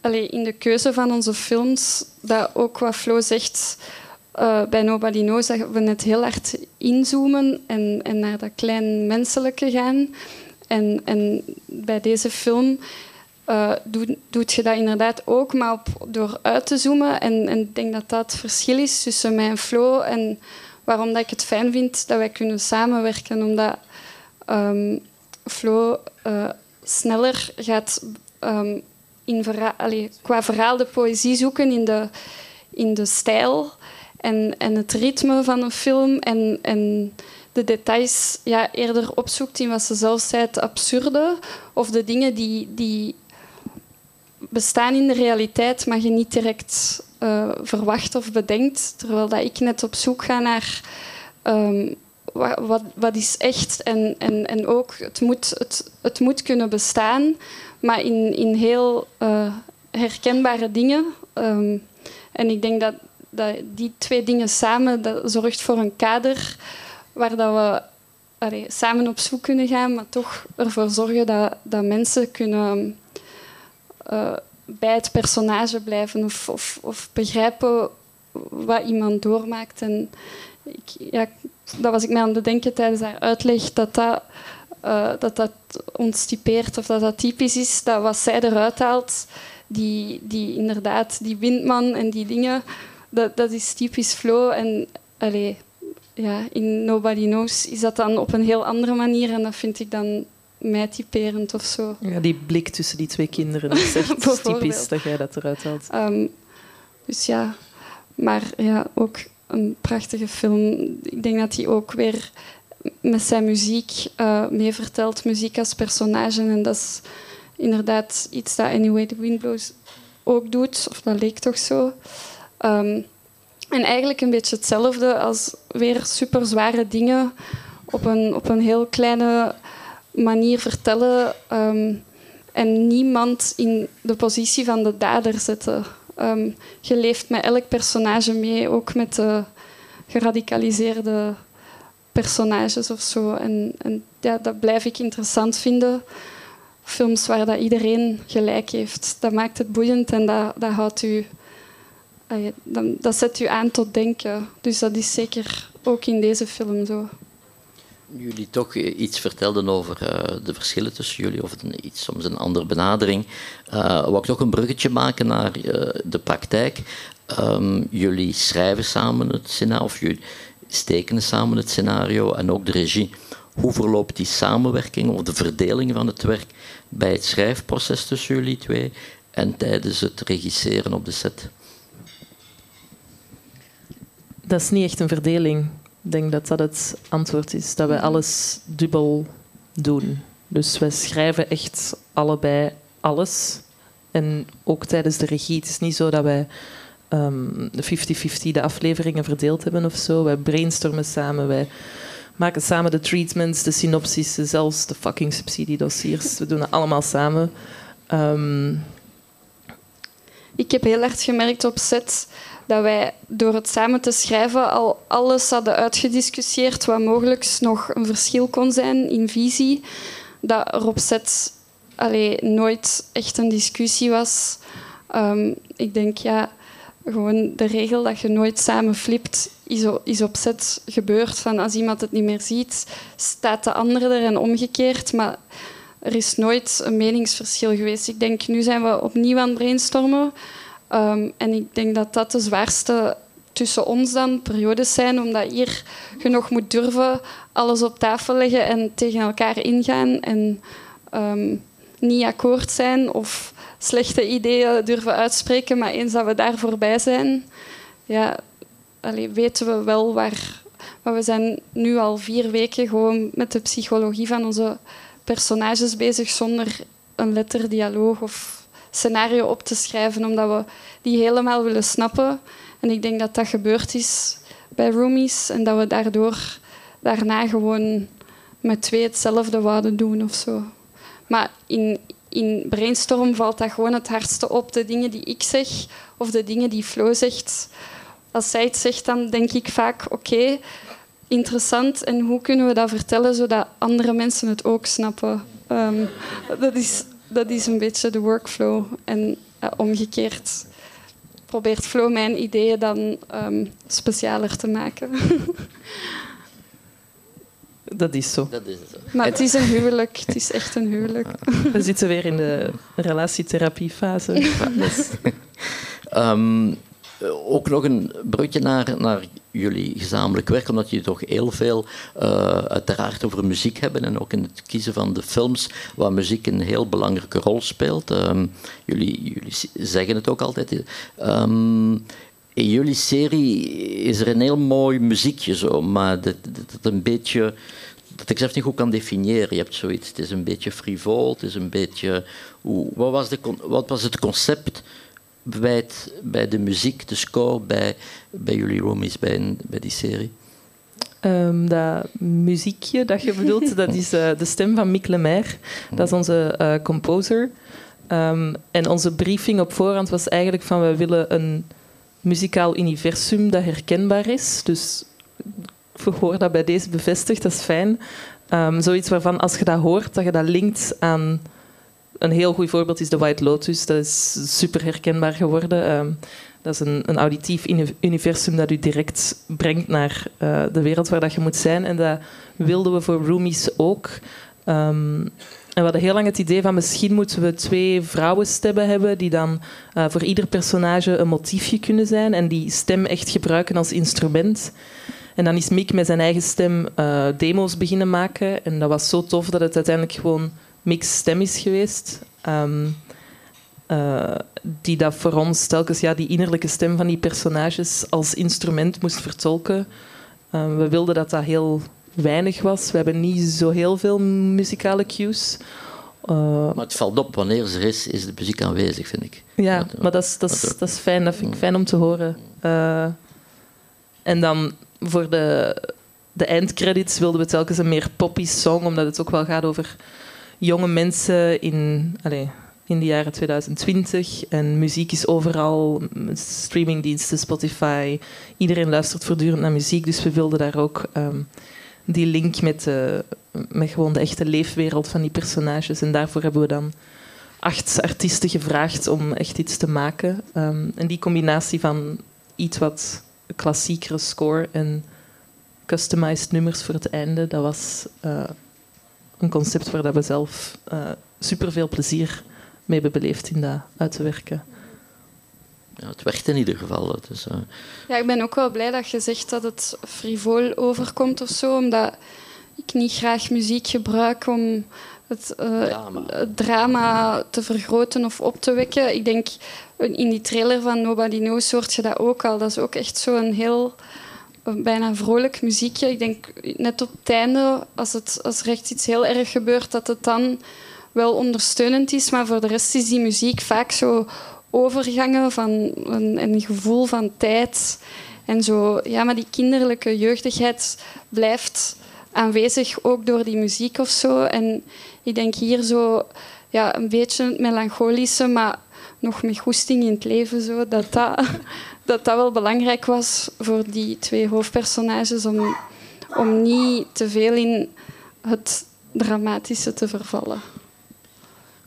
allee, in de keuze van onze films, dat ook wat Flo zegt. Uh, bij Nobody Knows dat we net heel hard inzoomen en, en naar dat klein menselijke gaan. En, en bij deze film uh, doet, je dat inderdaad ook, maar door uit te zoomen. En, en ik denk dat dat het verschil is tussen mij en Flo. En waarom dat ik het fijn vind dat wij kunnen samenwerken. Omdat um, Flo uh, sneller gaat um, in qua verhaal de poëzie zoeken in de, in de stijl en, en het ritme van een film. En, en de details ja, eerder opzoekt in wat ze zelf zei, het absurde. Of de dingen die, die bestaan in de realiteit, maar je niet direct uh, verwacht of bedenkt. Terwijl dat ik net op zoek ga naar um, wat, wat, is echt. En, en, en ook, het moet, het, het moet kunnen bestaan, maar in, in heel uh, herkenbare dingen. Um, en ik denk dat, dat die twee dingen samen dat zorgt voor een kader waar dat we samen op zoek kunnen gaan, maar toch ervoor zorgen dat, dat mensen kunnen uh, bij het personage blijven of, of, of begrijpen wat iemand doormaakt. En ik, ja, dat was ik mij aan het denken tijdens haar uitleg, dat dat, uh, dat, ons typeert of dat dat typisch is, dat wat zij eruit haalt, die, die inderdaad, die windman en die dingen, dat, dat is typisch flow. En ja, in Nobody Knows is dat dan op een heel andere manier en dat vind ik dan mij typerend of zo. Ja, die blik tussen die twee kinderen, dat is echt typisch dat jij dat eruit haalt. Um, dus ja, maar ja, ook een prachtige film. Ik denk dat hij ook weer met zijn muziek uh, mee vertelt, muziek als personage. En dat is inderdaad iets dat Anyway the Wind Blows ook doet, of dat leek toch zo. Um, en eigenlijk een beetje hetzelfde als weer super zware dingen op een, op een heel kleine manier vertellen. Um, en niemand in de positie van de dader zetten. Um, je leeft met elk personage mee, ook met de geradicaliseerde personages of zo. En, en ja, dat blijf ik interessant vinden. Films waar dat iedereen gelijk heeft. Dat maakt het boeiend en dat, dat houdt u... Dat, zet u aan tot denken. Dus dat is zeker ook in deze film zo jullie toch iets vertelden over uh, de verschillen tussen jullie, of iets, soms een andere benadering, uh, wou ik een bruggetje maken naar de praktijk. Um, jullie schrijven samen het scenario, of jullie steken samen het scenario en ook de regie. Hoe verloopt die samenwerking of de verdeling van het werk bij het schrijfproces tussen jullie twee en tijdens het regisseren op de set? Dat is niet echt een verdeling. Ik denk dat dat het antwoord is. Dat wij alles dubbel doen. Dus wij schrijven echt allebei alles. En ook tijdens de regie. Het is niet zo dat wij um, 50-50 de afleveringen verdeeld hebben of zo. Wij brainstormen samen. Wij maken samen de treatments, de synopsis, zelfs de fucking subsidiedossiers. We doen het allemaal samen. Um... Ik heb heel erg gemerkt op set dat wij door het samen te schrijven al alles hadden uitgediscussieerd wat mogelijk nog een verschil kon zijn in visie. Dat er op nooit echt een discussie was. Um, ik denk, ja, gewoon de regel dat je nooit samen flipt, is, is op set gebeurd. Van als iemand het niet meer ziet, staat de andere er en omgekeerd. Maar er is nooit een meningsverschil geweest. Ik denk, nu zijn we opnieuw aan het brainstormen. Um, en ik denk dat dat de zwaarste tussen ons dan periodes zijn, omdat hier je nog moet durven alles op tafel leggen en tegen elkaar ingaan en um, niet akkoord zijn of slechte ideeën durven uitspreken, maar eens dat we daar voorbij zijn, ja, allee, weten we wel waar. Maar we zijn nu al vier weken gewoon met de psychologie van onze personages bezig zonder een letterdialoog of scenario op te schrijven, omdat we die helemaal willen snappen. En ik denk dat dat gebeurd is bij Roomies en dat we daardoor daarna gewoon met twee hetzelfde wouden doen of zo. Maar in, in brainstorm valt dat gewoon het hardste op. De dingen die ik zeg of de dingen die Flo zegt. Als zij het zegt, dan denk ik vaak: oké, interessant. En hoe kunnen we dat vertellen zodat andere mensen het ook snappen? Um, dat is dat is een beetje de workflow. En uh, omgekeerd probeert Flow mijn ideeën dan um, specialer te maken. Dat is zo. Dat is zo. Maar het is een huwelijk. Het is echt een huwelijk. We zitten weer in de relatietherapiefase. um, ook nog een brugje naar, naar jullie gezamenlijk werk, omdat jullie toch heel veel uh, uiteraard over muziek hebben en ook in het kiezen van de films waar muziek een heel belangrijke rol speelt. Um, jullie, jullie zeggen het ook altijd. Um, in jullie serie is er een heel mooi muziekje zo, maar dat, dat, dat een beetje dat ik zelf niet goed kan definiëren. Je hebt zoiets, het is een beetje frivol, het is een beetje... Hoe, wat, was de, wat was het concept bij, bij de muziek, de score, bij, bij jullie roomies, bij, bij die serie? Ehm, dat muziekje dat je bedoelt, dat is eh, de stem van Mick Lemaire. Dat is onze eh, composer. Ehm, en onze briefing op voorhand was eigenlijk van we willen een muzikaal universum dat herkenbaar is. Dus ik hoor dat bij deze bevestigd, dat is fijn. Ehm, zoiets waarvan als je dat hoort, dat je dat linkt aan... Een heel goed voorbeeld is de White Lotus. Dat is super herkenbaar geworden. Ehm, dat is een, een auditief universum dat u direct brengt naar uh, de wereld waar dat je moet zijn. En dat wilden we voor roomies ook. Um, en we hadden heel lang het idee van misschien moeten we twee vrouwenstemmen hebben die dan uh, voor ieder personage een motiefje kunnen zijn en die stem echt gebruiken als instrument. En dan is Mick met zijn eigen stem uh, demo's beginnen maken. En dat was zo tof dat het uiteindelijk gewoon Mick's stem is geweest. Um, uh, die dat voor ons telkens ja, die innerlijke stem van die personages als instrument moest vertolken. Uh, we wilden dat dat heel weinig was. We hebben niet zo heel veel muzikale cues. Uh, maar het valt op, wanneer ze er is, is de muziek aanwezig, vind ik. Ja, maar dat is, dat is, dat is fijn. Dat vind ik fijn om te horen. Uh, en dan voor de, de eindcredits wilden we telkens een meer poppy song, omdat het ook wel gaat over jonge mensen in, in de jaren 2020. En muziek is overal, streamingdiensten, Spotify. Iedereen luistert voortdurend naar muziek, dus we wilden daar ook um, die link met, uh, met gewoon de echte leefwereld van die personages. En daarvoor hebben we dan acht artiesten gevraagd om echt iets te maken. Um, en die combinatie van iets wat klassiekere score en customized nummers voor het einde, dat was uh, een concept waar dat we zelf uh, super veel plezier mee hebben beleefd in dat uit te werken. Ja, het werkt in ieder geval. Dus, uh... Ja, ik ben ook wel blij dat je zegt dat het frivol overkomt of zo, omdat ik niet graag muziek gebruik om het, uh, drama. het drama te vergroten of op te wekken. Ik denk in die trailer van Nobody Knows hoort je dat ook al. Dat is ook echt zo'n heel bijna vrolijk muziekje. Ik denk net op het einde, als, het, als er echt iets heel erg gebeurt, dat het dan wel ondersteunend is. Maar voor de rest is die muziek vaak zo overgangen van een, een gevoel van tijd. En zo, ja, maar die kinderlijke jeugdigheid blijft aanwezig, ook door die muziek of zo. En ik denk hier zo ja, een beetje het melancholische, maar nog met goesting in het leven, zo, dat, dat, dat dat wel belangrijk was voor die twee hoofdpersonages om, om niet te veel in het dramatische te vervallen.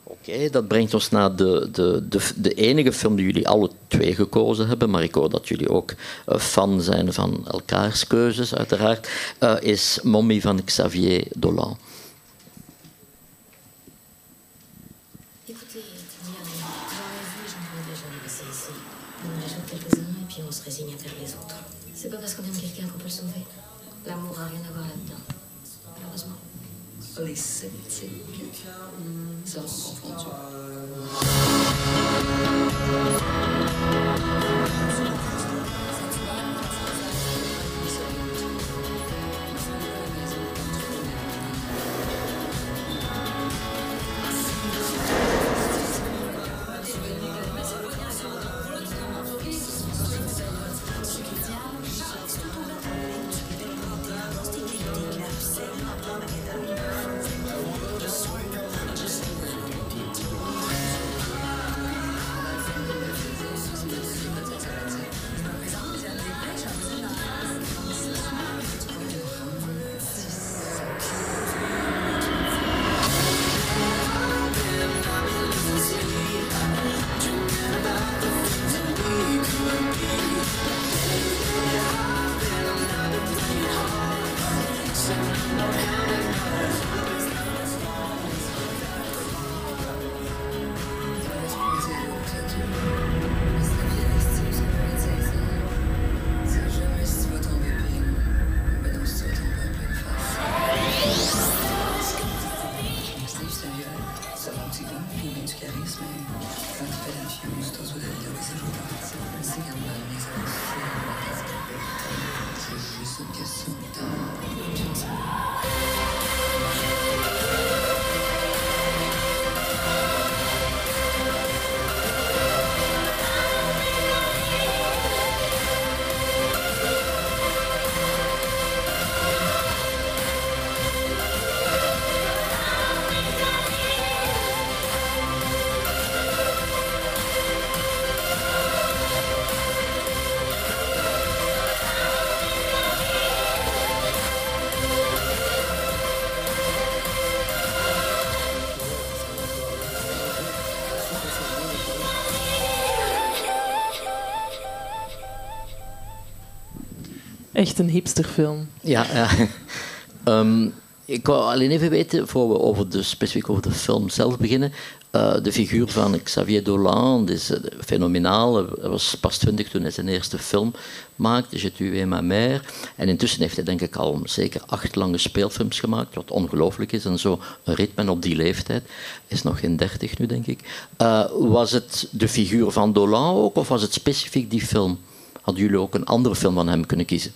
Oké, dat brengt ons naar de, de, de, de, enige film die jullie alle twee gekozen hebben, maar ik hoor dat jullie ook uh, fan zijn van elkaars keuzes, uiteraard, uh, is Mommy van Xavier Dolan. Een hipsterfilm. Ja, ja. Ehm, ik wou alleen even weten, voor we over de, specifiek over de film zelf beginnen. eh, de figuur van Xavier Dolan is eh, fenomenaal. Hij was pas twintig toen hij zijn eerste film maakte, Je tue ma mère. En intussen heeft hij denk ik al zeker acht lange speelfilms gemaakt, wat ongelooflijk is. En zo een ritme op die leeftijd. Is nog geen dertig nu, denk ik. Eh, was het de figuur van Dolan ook, of was het specifiek die film? Hadden jullie ook een andere film van hem kunnen kiezen?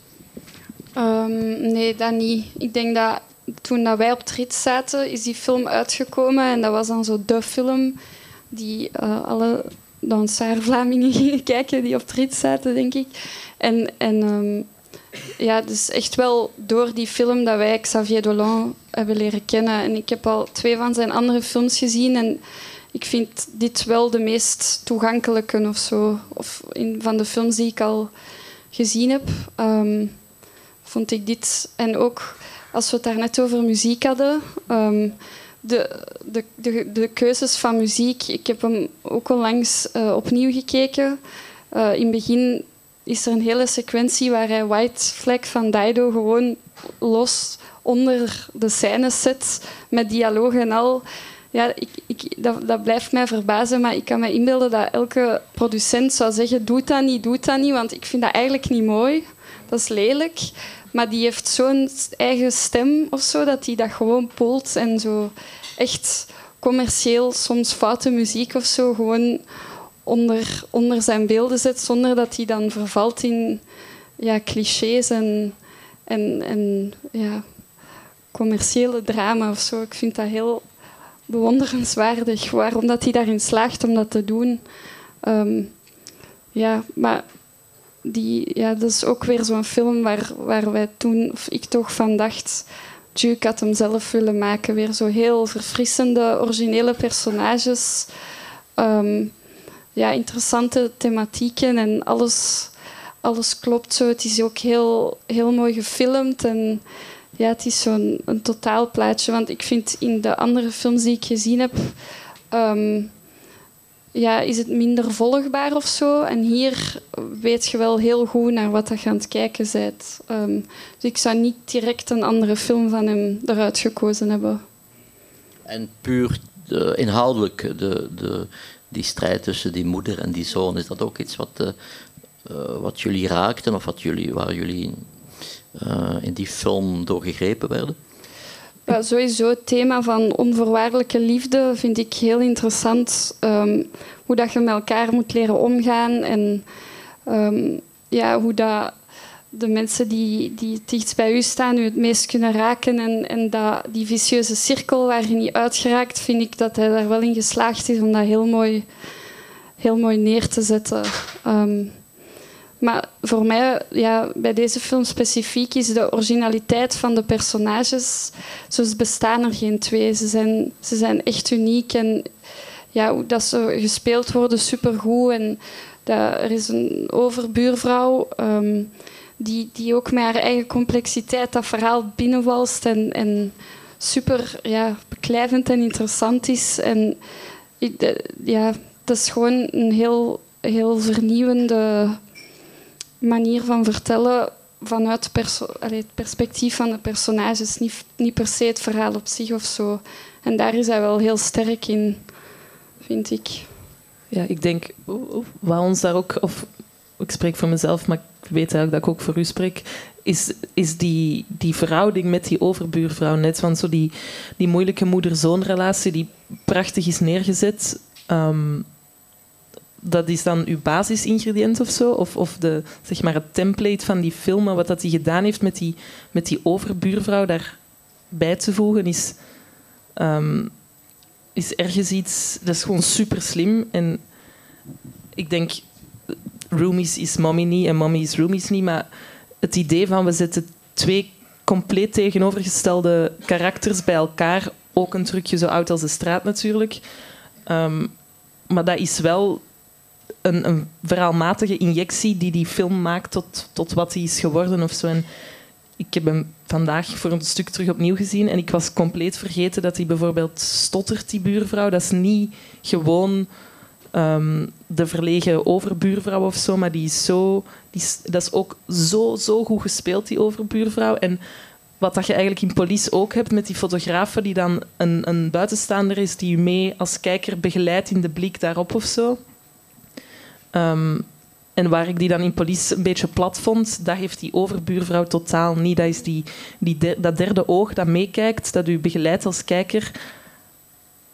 Ehm, nee, dat niet. Ik denk dat toen dat wij op het rit zaten, is die film uitgekomen. En dat was dan zo de film die eh, alle dansaar-Vlamingen gingen kijken die op het rit zaten, denk ik. En, en ehm, ja, dus echt wel door die film dat wij Xavier Dolan hebben leren kennen. En ik heb al twee van zijn andere films gezien. En ik vind dit wel de meest toegankelijke of zo. Of van de films die ik al gezien heb. Ehm, vond ik dit. En ook als we het daar net over muziek hadden. ehm, de, de, de, de keuzes van muziek. Ik heb hem ook onlangs eh, opnieuw gekeken. Eh, in het begin is er een hele sequentie waar hij White Flag van Dido gewoon los onder de scènes zet. Met dialogen en al. Ja, ik, ik, dat, dat blijft mij verbazen, maar ik kan me inbeelden dat elke producent zou zeggen: doe dat niet, doe dat niet, want ik vind dat eigenlijk niet mooi. Dat is lelijk. Maar die heeft zo'n eigen stem of zo, dat hij dat gewoon poelt en zo echt commercieel, soms foute muziek of zo, gewoon onder, onder zijn beelden zet, zonder dat hij dan vervalt in ja, clichés en, en, ja, commerciële drama of zo. Ik vind dat heel bewonderenswaardig, waarom dat hij daarin slaagt om dat te doen. Ehm, ja, maar die, ja, dat is ook weer zo'n film waar, waar wij toen, of ik toch van dacht, Duke had hem zelf willen maken. Weer zo heel verfrissende, originele personages. Ehm, ja, interessante thematieken en alles, alles klopt zo. Het is ook heel, heel mooi gefilmd en ja, het is zo'n totaalplaatje. Want ik vind in de andere films die ik gezien heb, ehm, ja, is het minder volgbaar of zo. En hier weet je wel heel goed naar wat je aan het kijken bent. Ehm, dus ik zou niet direct een andere film van hem eruit gekozen hebben. En puur de, inhoudelijk, de, de, die strijd tussen die moeder en die zoon, is dat ook iets wat, eh, eh, wat jullie raakten of wat jullie, waar jullie eh, in die film door gegrepen werden? Ja, sowieso het thema van onvoorwaardelijke liefde vind ik heel interessant. Ehm, hoe dat je met elkaar moet leren omgaan en ehm, ja, hoe dat de mensen die, die dichtst bij u staan u het meest kunnen raken. En, en dat, die vicieuze cirkel waar je niet uit geraakt, vind ik dat hij daar wel in geslaagd is om dat heel mooi, heel mooi neer te zetten. Ehm, maar voor mij, ja, bij deze film specifiek, is de originaliteit van de personages. Zoals bestaan er geen twee. Ze zijn, ze zijn echt uniek. En ja, dat ze gespeeld worden, supergoed. En dat, er is een overbuurvrouw um, die, die ook met haar eigen complexiteit dat verhaal binnenwalst. En, en super ja, beklijvend en interessant is. En ja, dat is gewoon een heel, heel vernieuwende manier van vertellen vanuit het perspectief van de personages, niet, niet per se het verhaal op zich of zo. En daar is hij wel heel sterk in, vind ik. Ja, ik denk, wat ons daar ook, of ik spreek voor mezelf, maar ik weet eigenlijk dat ik ook voor u spreek, is, is die, die verhouding met die overbuurvrouw net. Want zo die, die moeilijke moeder-zoon-relatie die prachtig is neergezet. Um, dat is dan uw basisingrediënt of zo? Of, of de, zeg maar het template van die film, wat dat hij gedaan heeft met die, met die overbuurvrouw daarbij te voegen, is, um, is ergens iets... Dat is gewoon super slim. En ik denk, Roomies is mommy niet en mommy is Roomies niet, maar het idee van we zetten twee compleet tegenovergestelde karakters bij elkaar, ook een trucje zo oud als de straat natuurlijk, um, maar dat is wel een, een, verhaalmatige injectie die die film maakt tot, tot wat hij is geworden of zo. En ik heb hem vandaag voor een stuk terug opnieuw gezien en ik was compleet vergeten dat hij bijvoorbeeld stottert, die buurvrouw. Dat is niet gewoon ehm, de verlegen overbuurvrouw of zo, maar die is zo, die is, dat is ook zo, zo goed gespeeld, die overbuurvrouw. En wat dat je eigenlijk in police ook hebt met die fotografen, die dan een, een buitenstaander is die je mee als kijker begeleidt in de blik daarop of zo. Ehm, en waar ik die dan in police een beetje plat vond, dat heeft die overbuurvrouw totaal niet. Dat is die, die dat derde oog dat meekijkt, dat u begeleidt als kijker.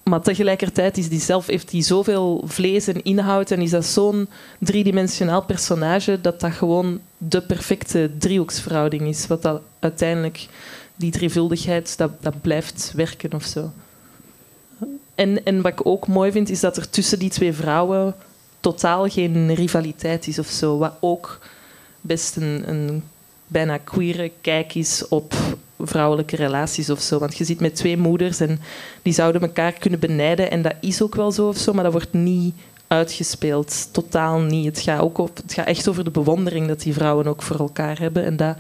Maar tegelijkertijd is die zelf, heeft die zoveel vlees en inhoud en is dat zo'n driedimensionaal personage dat dat gewoon de perfecte driehoeksverhouding is. Wat dat uiteindelijk, die drievuldigheid, dat, dat blijft werken of zo. En, en wat ik ook mooi vind, is dat er tussen die twee vrouwen totaal geen rivaliteit is of zo. Wat ook best een, een bijna queere kijk is op vrouwelijke relaties of zo. Want je zit met twee moeders en die zouden elkaar kunnen benijden. En dat is ook wel zo of zo, maar dat wordt niet uitgespeeld. Totaal niet. Het gaat, ook op, het gaat echt over de bewondering dat die vrouwen ook voor elkaar hebben. En dat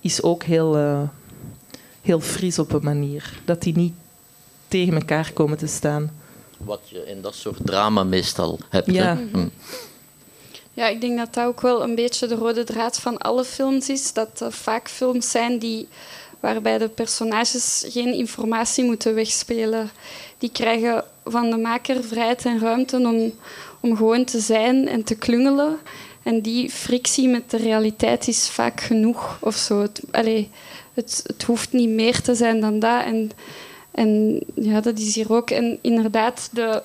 is ook heel, eh, heel fris op een manier. Dat die niet tegen elkaar komen te staan. Wat je in dat soort drama meestal hebt. Ja. Hè? Hm. Ja, ik denk dat dat ook wel een beetje de rode draad van alle films is. Dat er vaak films zijn die, waarbij de personages geen informatie moeten wegspelen. Die krijgen van de maker vrijheid en ruimte om, om gewoon te zijn en te klungelen. En die frictie met de realiteit is vaak genoeg of zo. Het, allee, het, het hoeft niet meer te zijn dan dat. En, en ja, dat is hier ook. En inderdaad, de,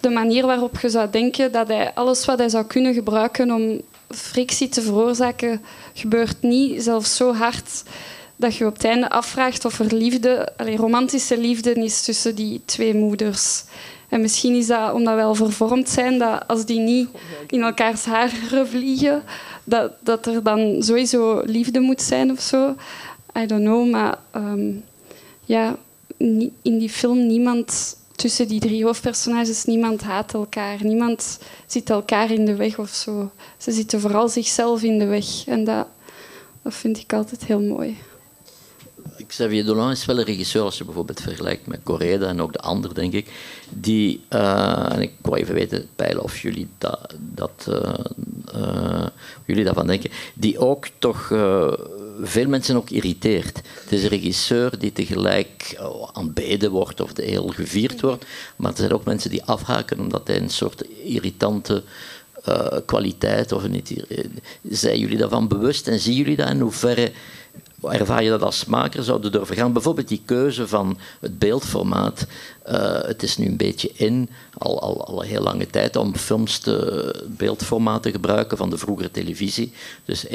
de manier waarop je zou denken dat hij alles wat hij zou kunnen gebruiken om frictie te veroorzaken, gebeurt niet. Zelfs zo hard dat je op het einde afvraagt of er liefde, allee, romantische liefde is tussen die twee moeders. En misschien is dat omdat wij al vervormd zijn, dat als die niet in elkaars haren vliegen, dat, dat er dan sowieso liefde moet zijn of zo. I don't know, maar ehm, ja, in die film niemand tussen die drie hoofdpersonages, niemand haat elkaar. Niemand zit elkaar in de weg of zo. Ze zitten vooral zichzelf in de weg. En dat, dat vind ik altijd heel mooi. Xavier Dolan is wel een regisseur, als je bijvoorbeeld vergelijkt met Correda en ook de ander, denk ik, die, eh, en ik wou even weten, peilen of jullie, dat, dat, eh, eh, jullie daarvan denken, die ook toch veel mensen ook irriteert. Het is een regisseur die tegelijk oh, aanbeden wordt of heel gevierd wordt, maar er zijn ook mensen die afhaken omdat hij een soort irritante eh, kwaliteit of een... Zijn jullie daarvan bewust en zien jullie dat in hoeverre ervaar je dat als maker zouden durven gaan? Bijvoorbeeld die keuze van het beeldformaat. Eh, het is nu een beetje in, al, al, al een heel lange tijd, om films te beeldformaat te gebruiken van de vroegere televisie. Dus 1.33.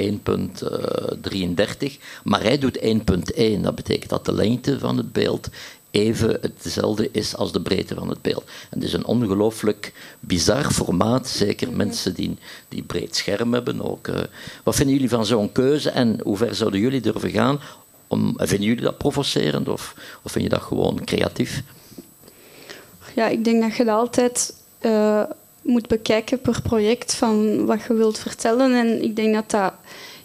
Maar hij doet 1.1. Dat betekent dat de lengte van het beeld even hetzelfde is als de breedte van het beeld. En het is een ongelooflijk bizar formaat, zeker mensen die, die breed scherm hebben. Ook, eh. wat vinden jullie van zo'n keuze en hoe ver zouden jullie durven gaan? Om, vinden jullie dat provocerend of, of vind je dat gewoon creatief? Ja, ik denk dat je dat altijd eh, moet bekijken per project van wat je wilt vertellen. En ik denk dat dat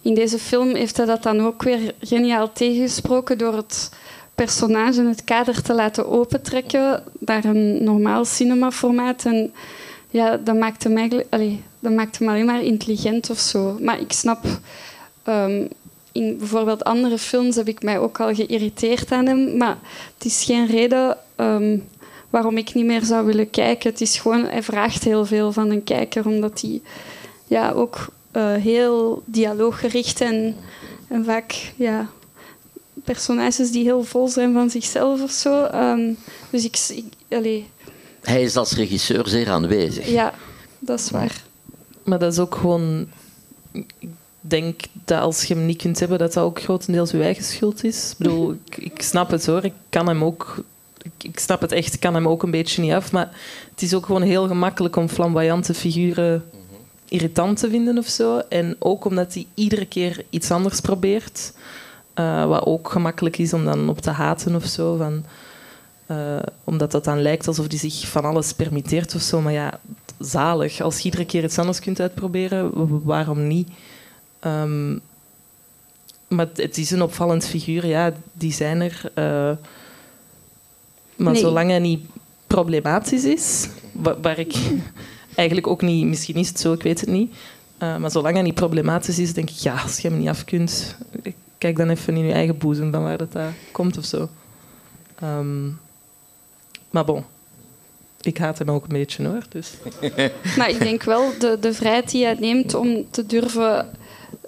in deze film heeft hij dat dan ook weer geniaal tegengesproken door het personage het kader te laten opentrekken naar een normaal cinemaformaat. En ja, dat maakt hem, dat maakt hem alleen maar intelligent of zo. Maar ik snap, ehm, in bijvoorbeeld andere films heb ik mij ook al geïrriteerd aan hem. Maar het is geen reden ehm, waarom ik niet meer zou willen kijken. Het is gewoon, hij vraagt heel veel van een kijker, omdat hij ja, ook eh, heel dialooggericht en, en vaak ja, personages die heel vol zijn van zichzelf of zo. Ehm, dus ik, ik allee, Hij is als regisseur zeer aanwezig. ja, dat is waar. Maar dat is ook gewoon... Ik denk dat als je hem niet kunt hebben, dat dat ook grotendeels uw eigen schuld is. Ik bedoel, ik, ik snap het hoor. Ik kan hem ook... Ik, ik snap het echt, ik kan hem ook een beetje niet af. Maar het is ook gewoon heel gemakkelijk om flamboyante figuren irritant te vinden of zo. En ook omdat hij iedere keer iets anders probeert. Eh, wat ook gemakkelijk is om dan op te haten of zo. Van, eh, omdat dat dan lijkt alsof hij zich van alles permitteert of zo. Maar ja, zalig. Als je iedere keer iets anders kunt uitproberen, waarom niet? Ehm, maar het- is een opvallend figuur, ja, die zijn er. eh, maar Nee. zolang hij niet problematisch is, wa- waar ik eigenlijk ook niet... Misschien is het zo, ik weet het niet. Uh, maar zolang het niet problematisch is, denk ik... Ja, als je hem niet af kunt... Kijk dan even in je eigen boezem van waar dat, dat komt of zo. Um, maar bon ik haat hem ook een beetje hoor. Dus. Maar ik denk wel de, de vrijheid die hij neemt om te durven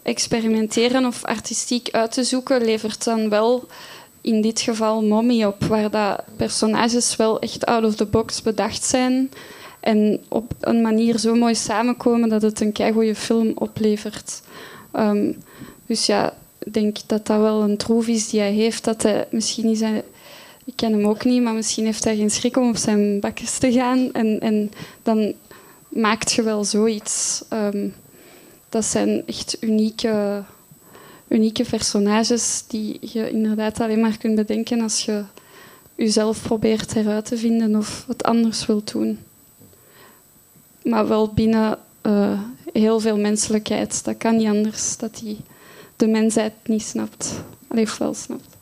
experimenteren of artistiek uit te zoeken, levert dan wel in dit geval Mommy op, waar dat personages wel echt out of the box bedacht zijn en op een manier zo mooi samenkomen dat het een keigoede film oplevert. Um, dus ja, denk dat dat wel een troef is die hij heeft, dat hij misschien zijn ik ken hem ook niet, maar misschien heeft hij geen schrik om op zijn bakjes te gaan. En, en dan maakt je wel zoiets. Um, dat zijn echt unieke, unieke personages die je inderdaad alleen maar kunt bedenken als je jezelf probeert eruit te vinden of het anders wilt doen. Maar wel binnen uh, heel veel menselijkheid. Dat kan niet anders, dat hij de mensheid niet snapt. Alleen wel snapt.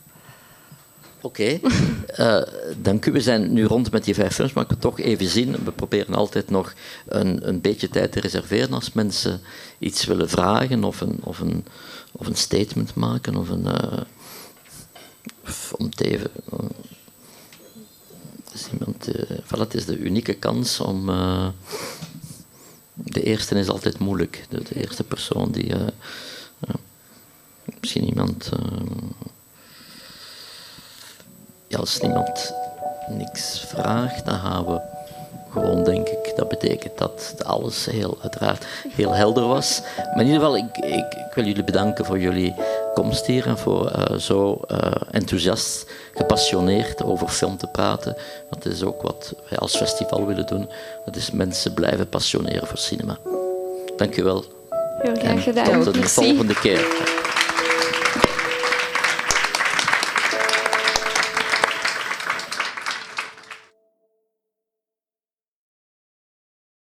Oké, eh, dank u. We zijn nu rond met die vijf films, maar ik wil toch even zien. We proberen altijd nog een, een beetje tijd te reserveren als mensen iets willen vragen of een, of een, of een statement maken. Of een, uh, om te even. Uh, is iemand, het is de unieke kans om. de eerste is altijd moeilijk. De, de eerste persoon die. Misschien iemand ja, als niemand niks vraagt, dan gaan we gewoon, denk ik, dat betekent dat alles heel, uiteraard heel helder was. Maar in ieder geval, ik, ik, ik wil jullie bedanken voor jullie komst hier en voor uh, zo uh, enthousiast, gepassioneerd over film te praten. Dat is ook wat wij als festival willen doen. Dat is mensen blijven passioneren voor cinema. Dank u wel. Heel graag gedaan. tot de volgende keer.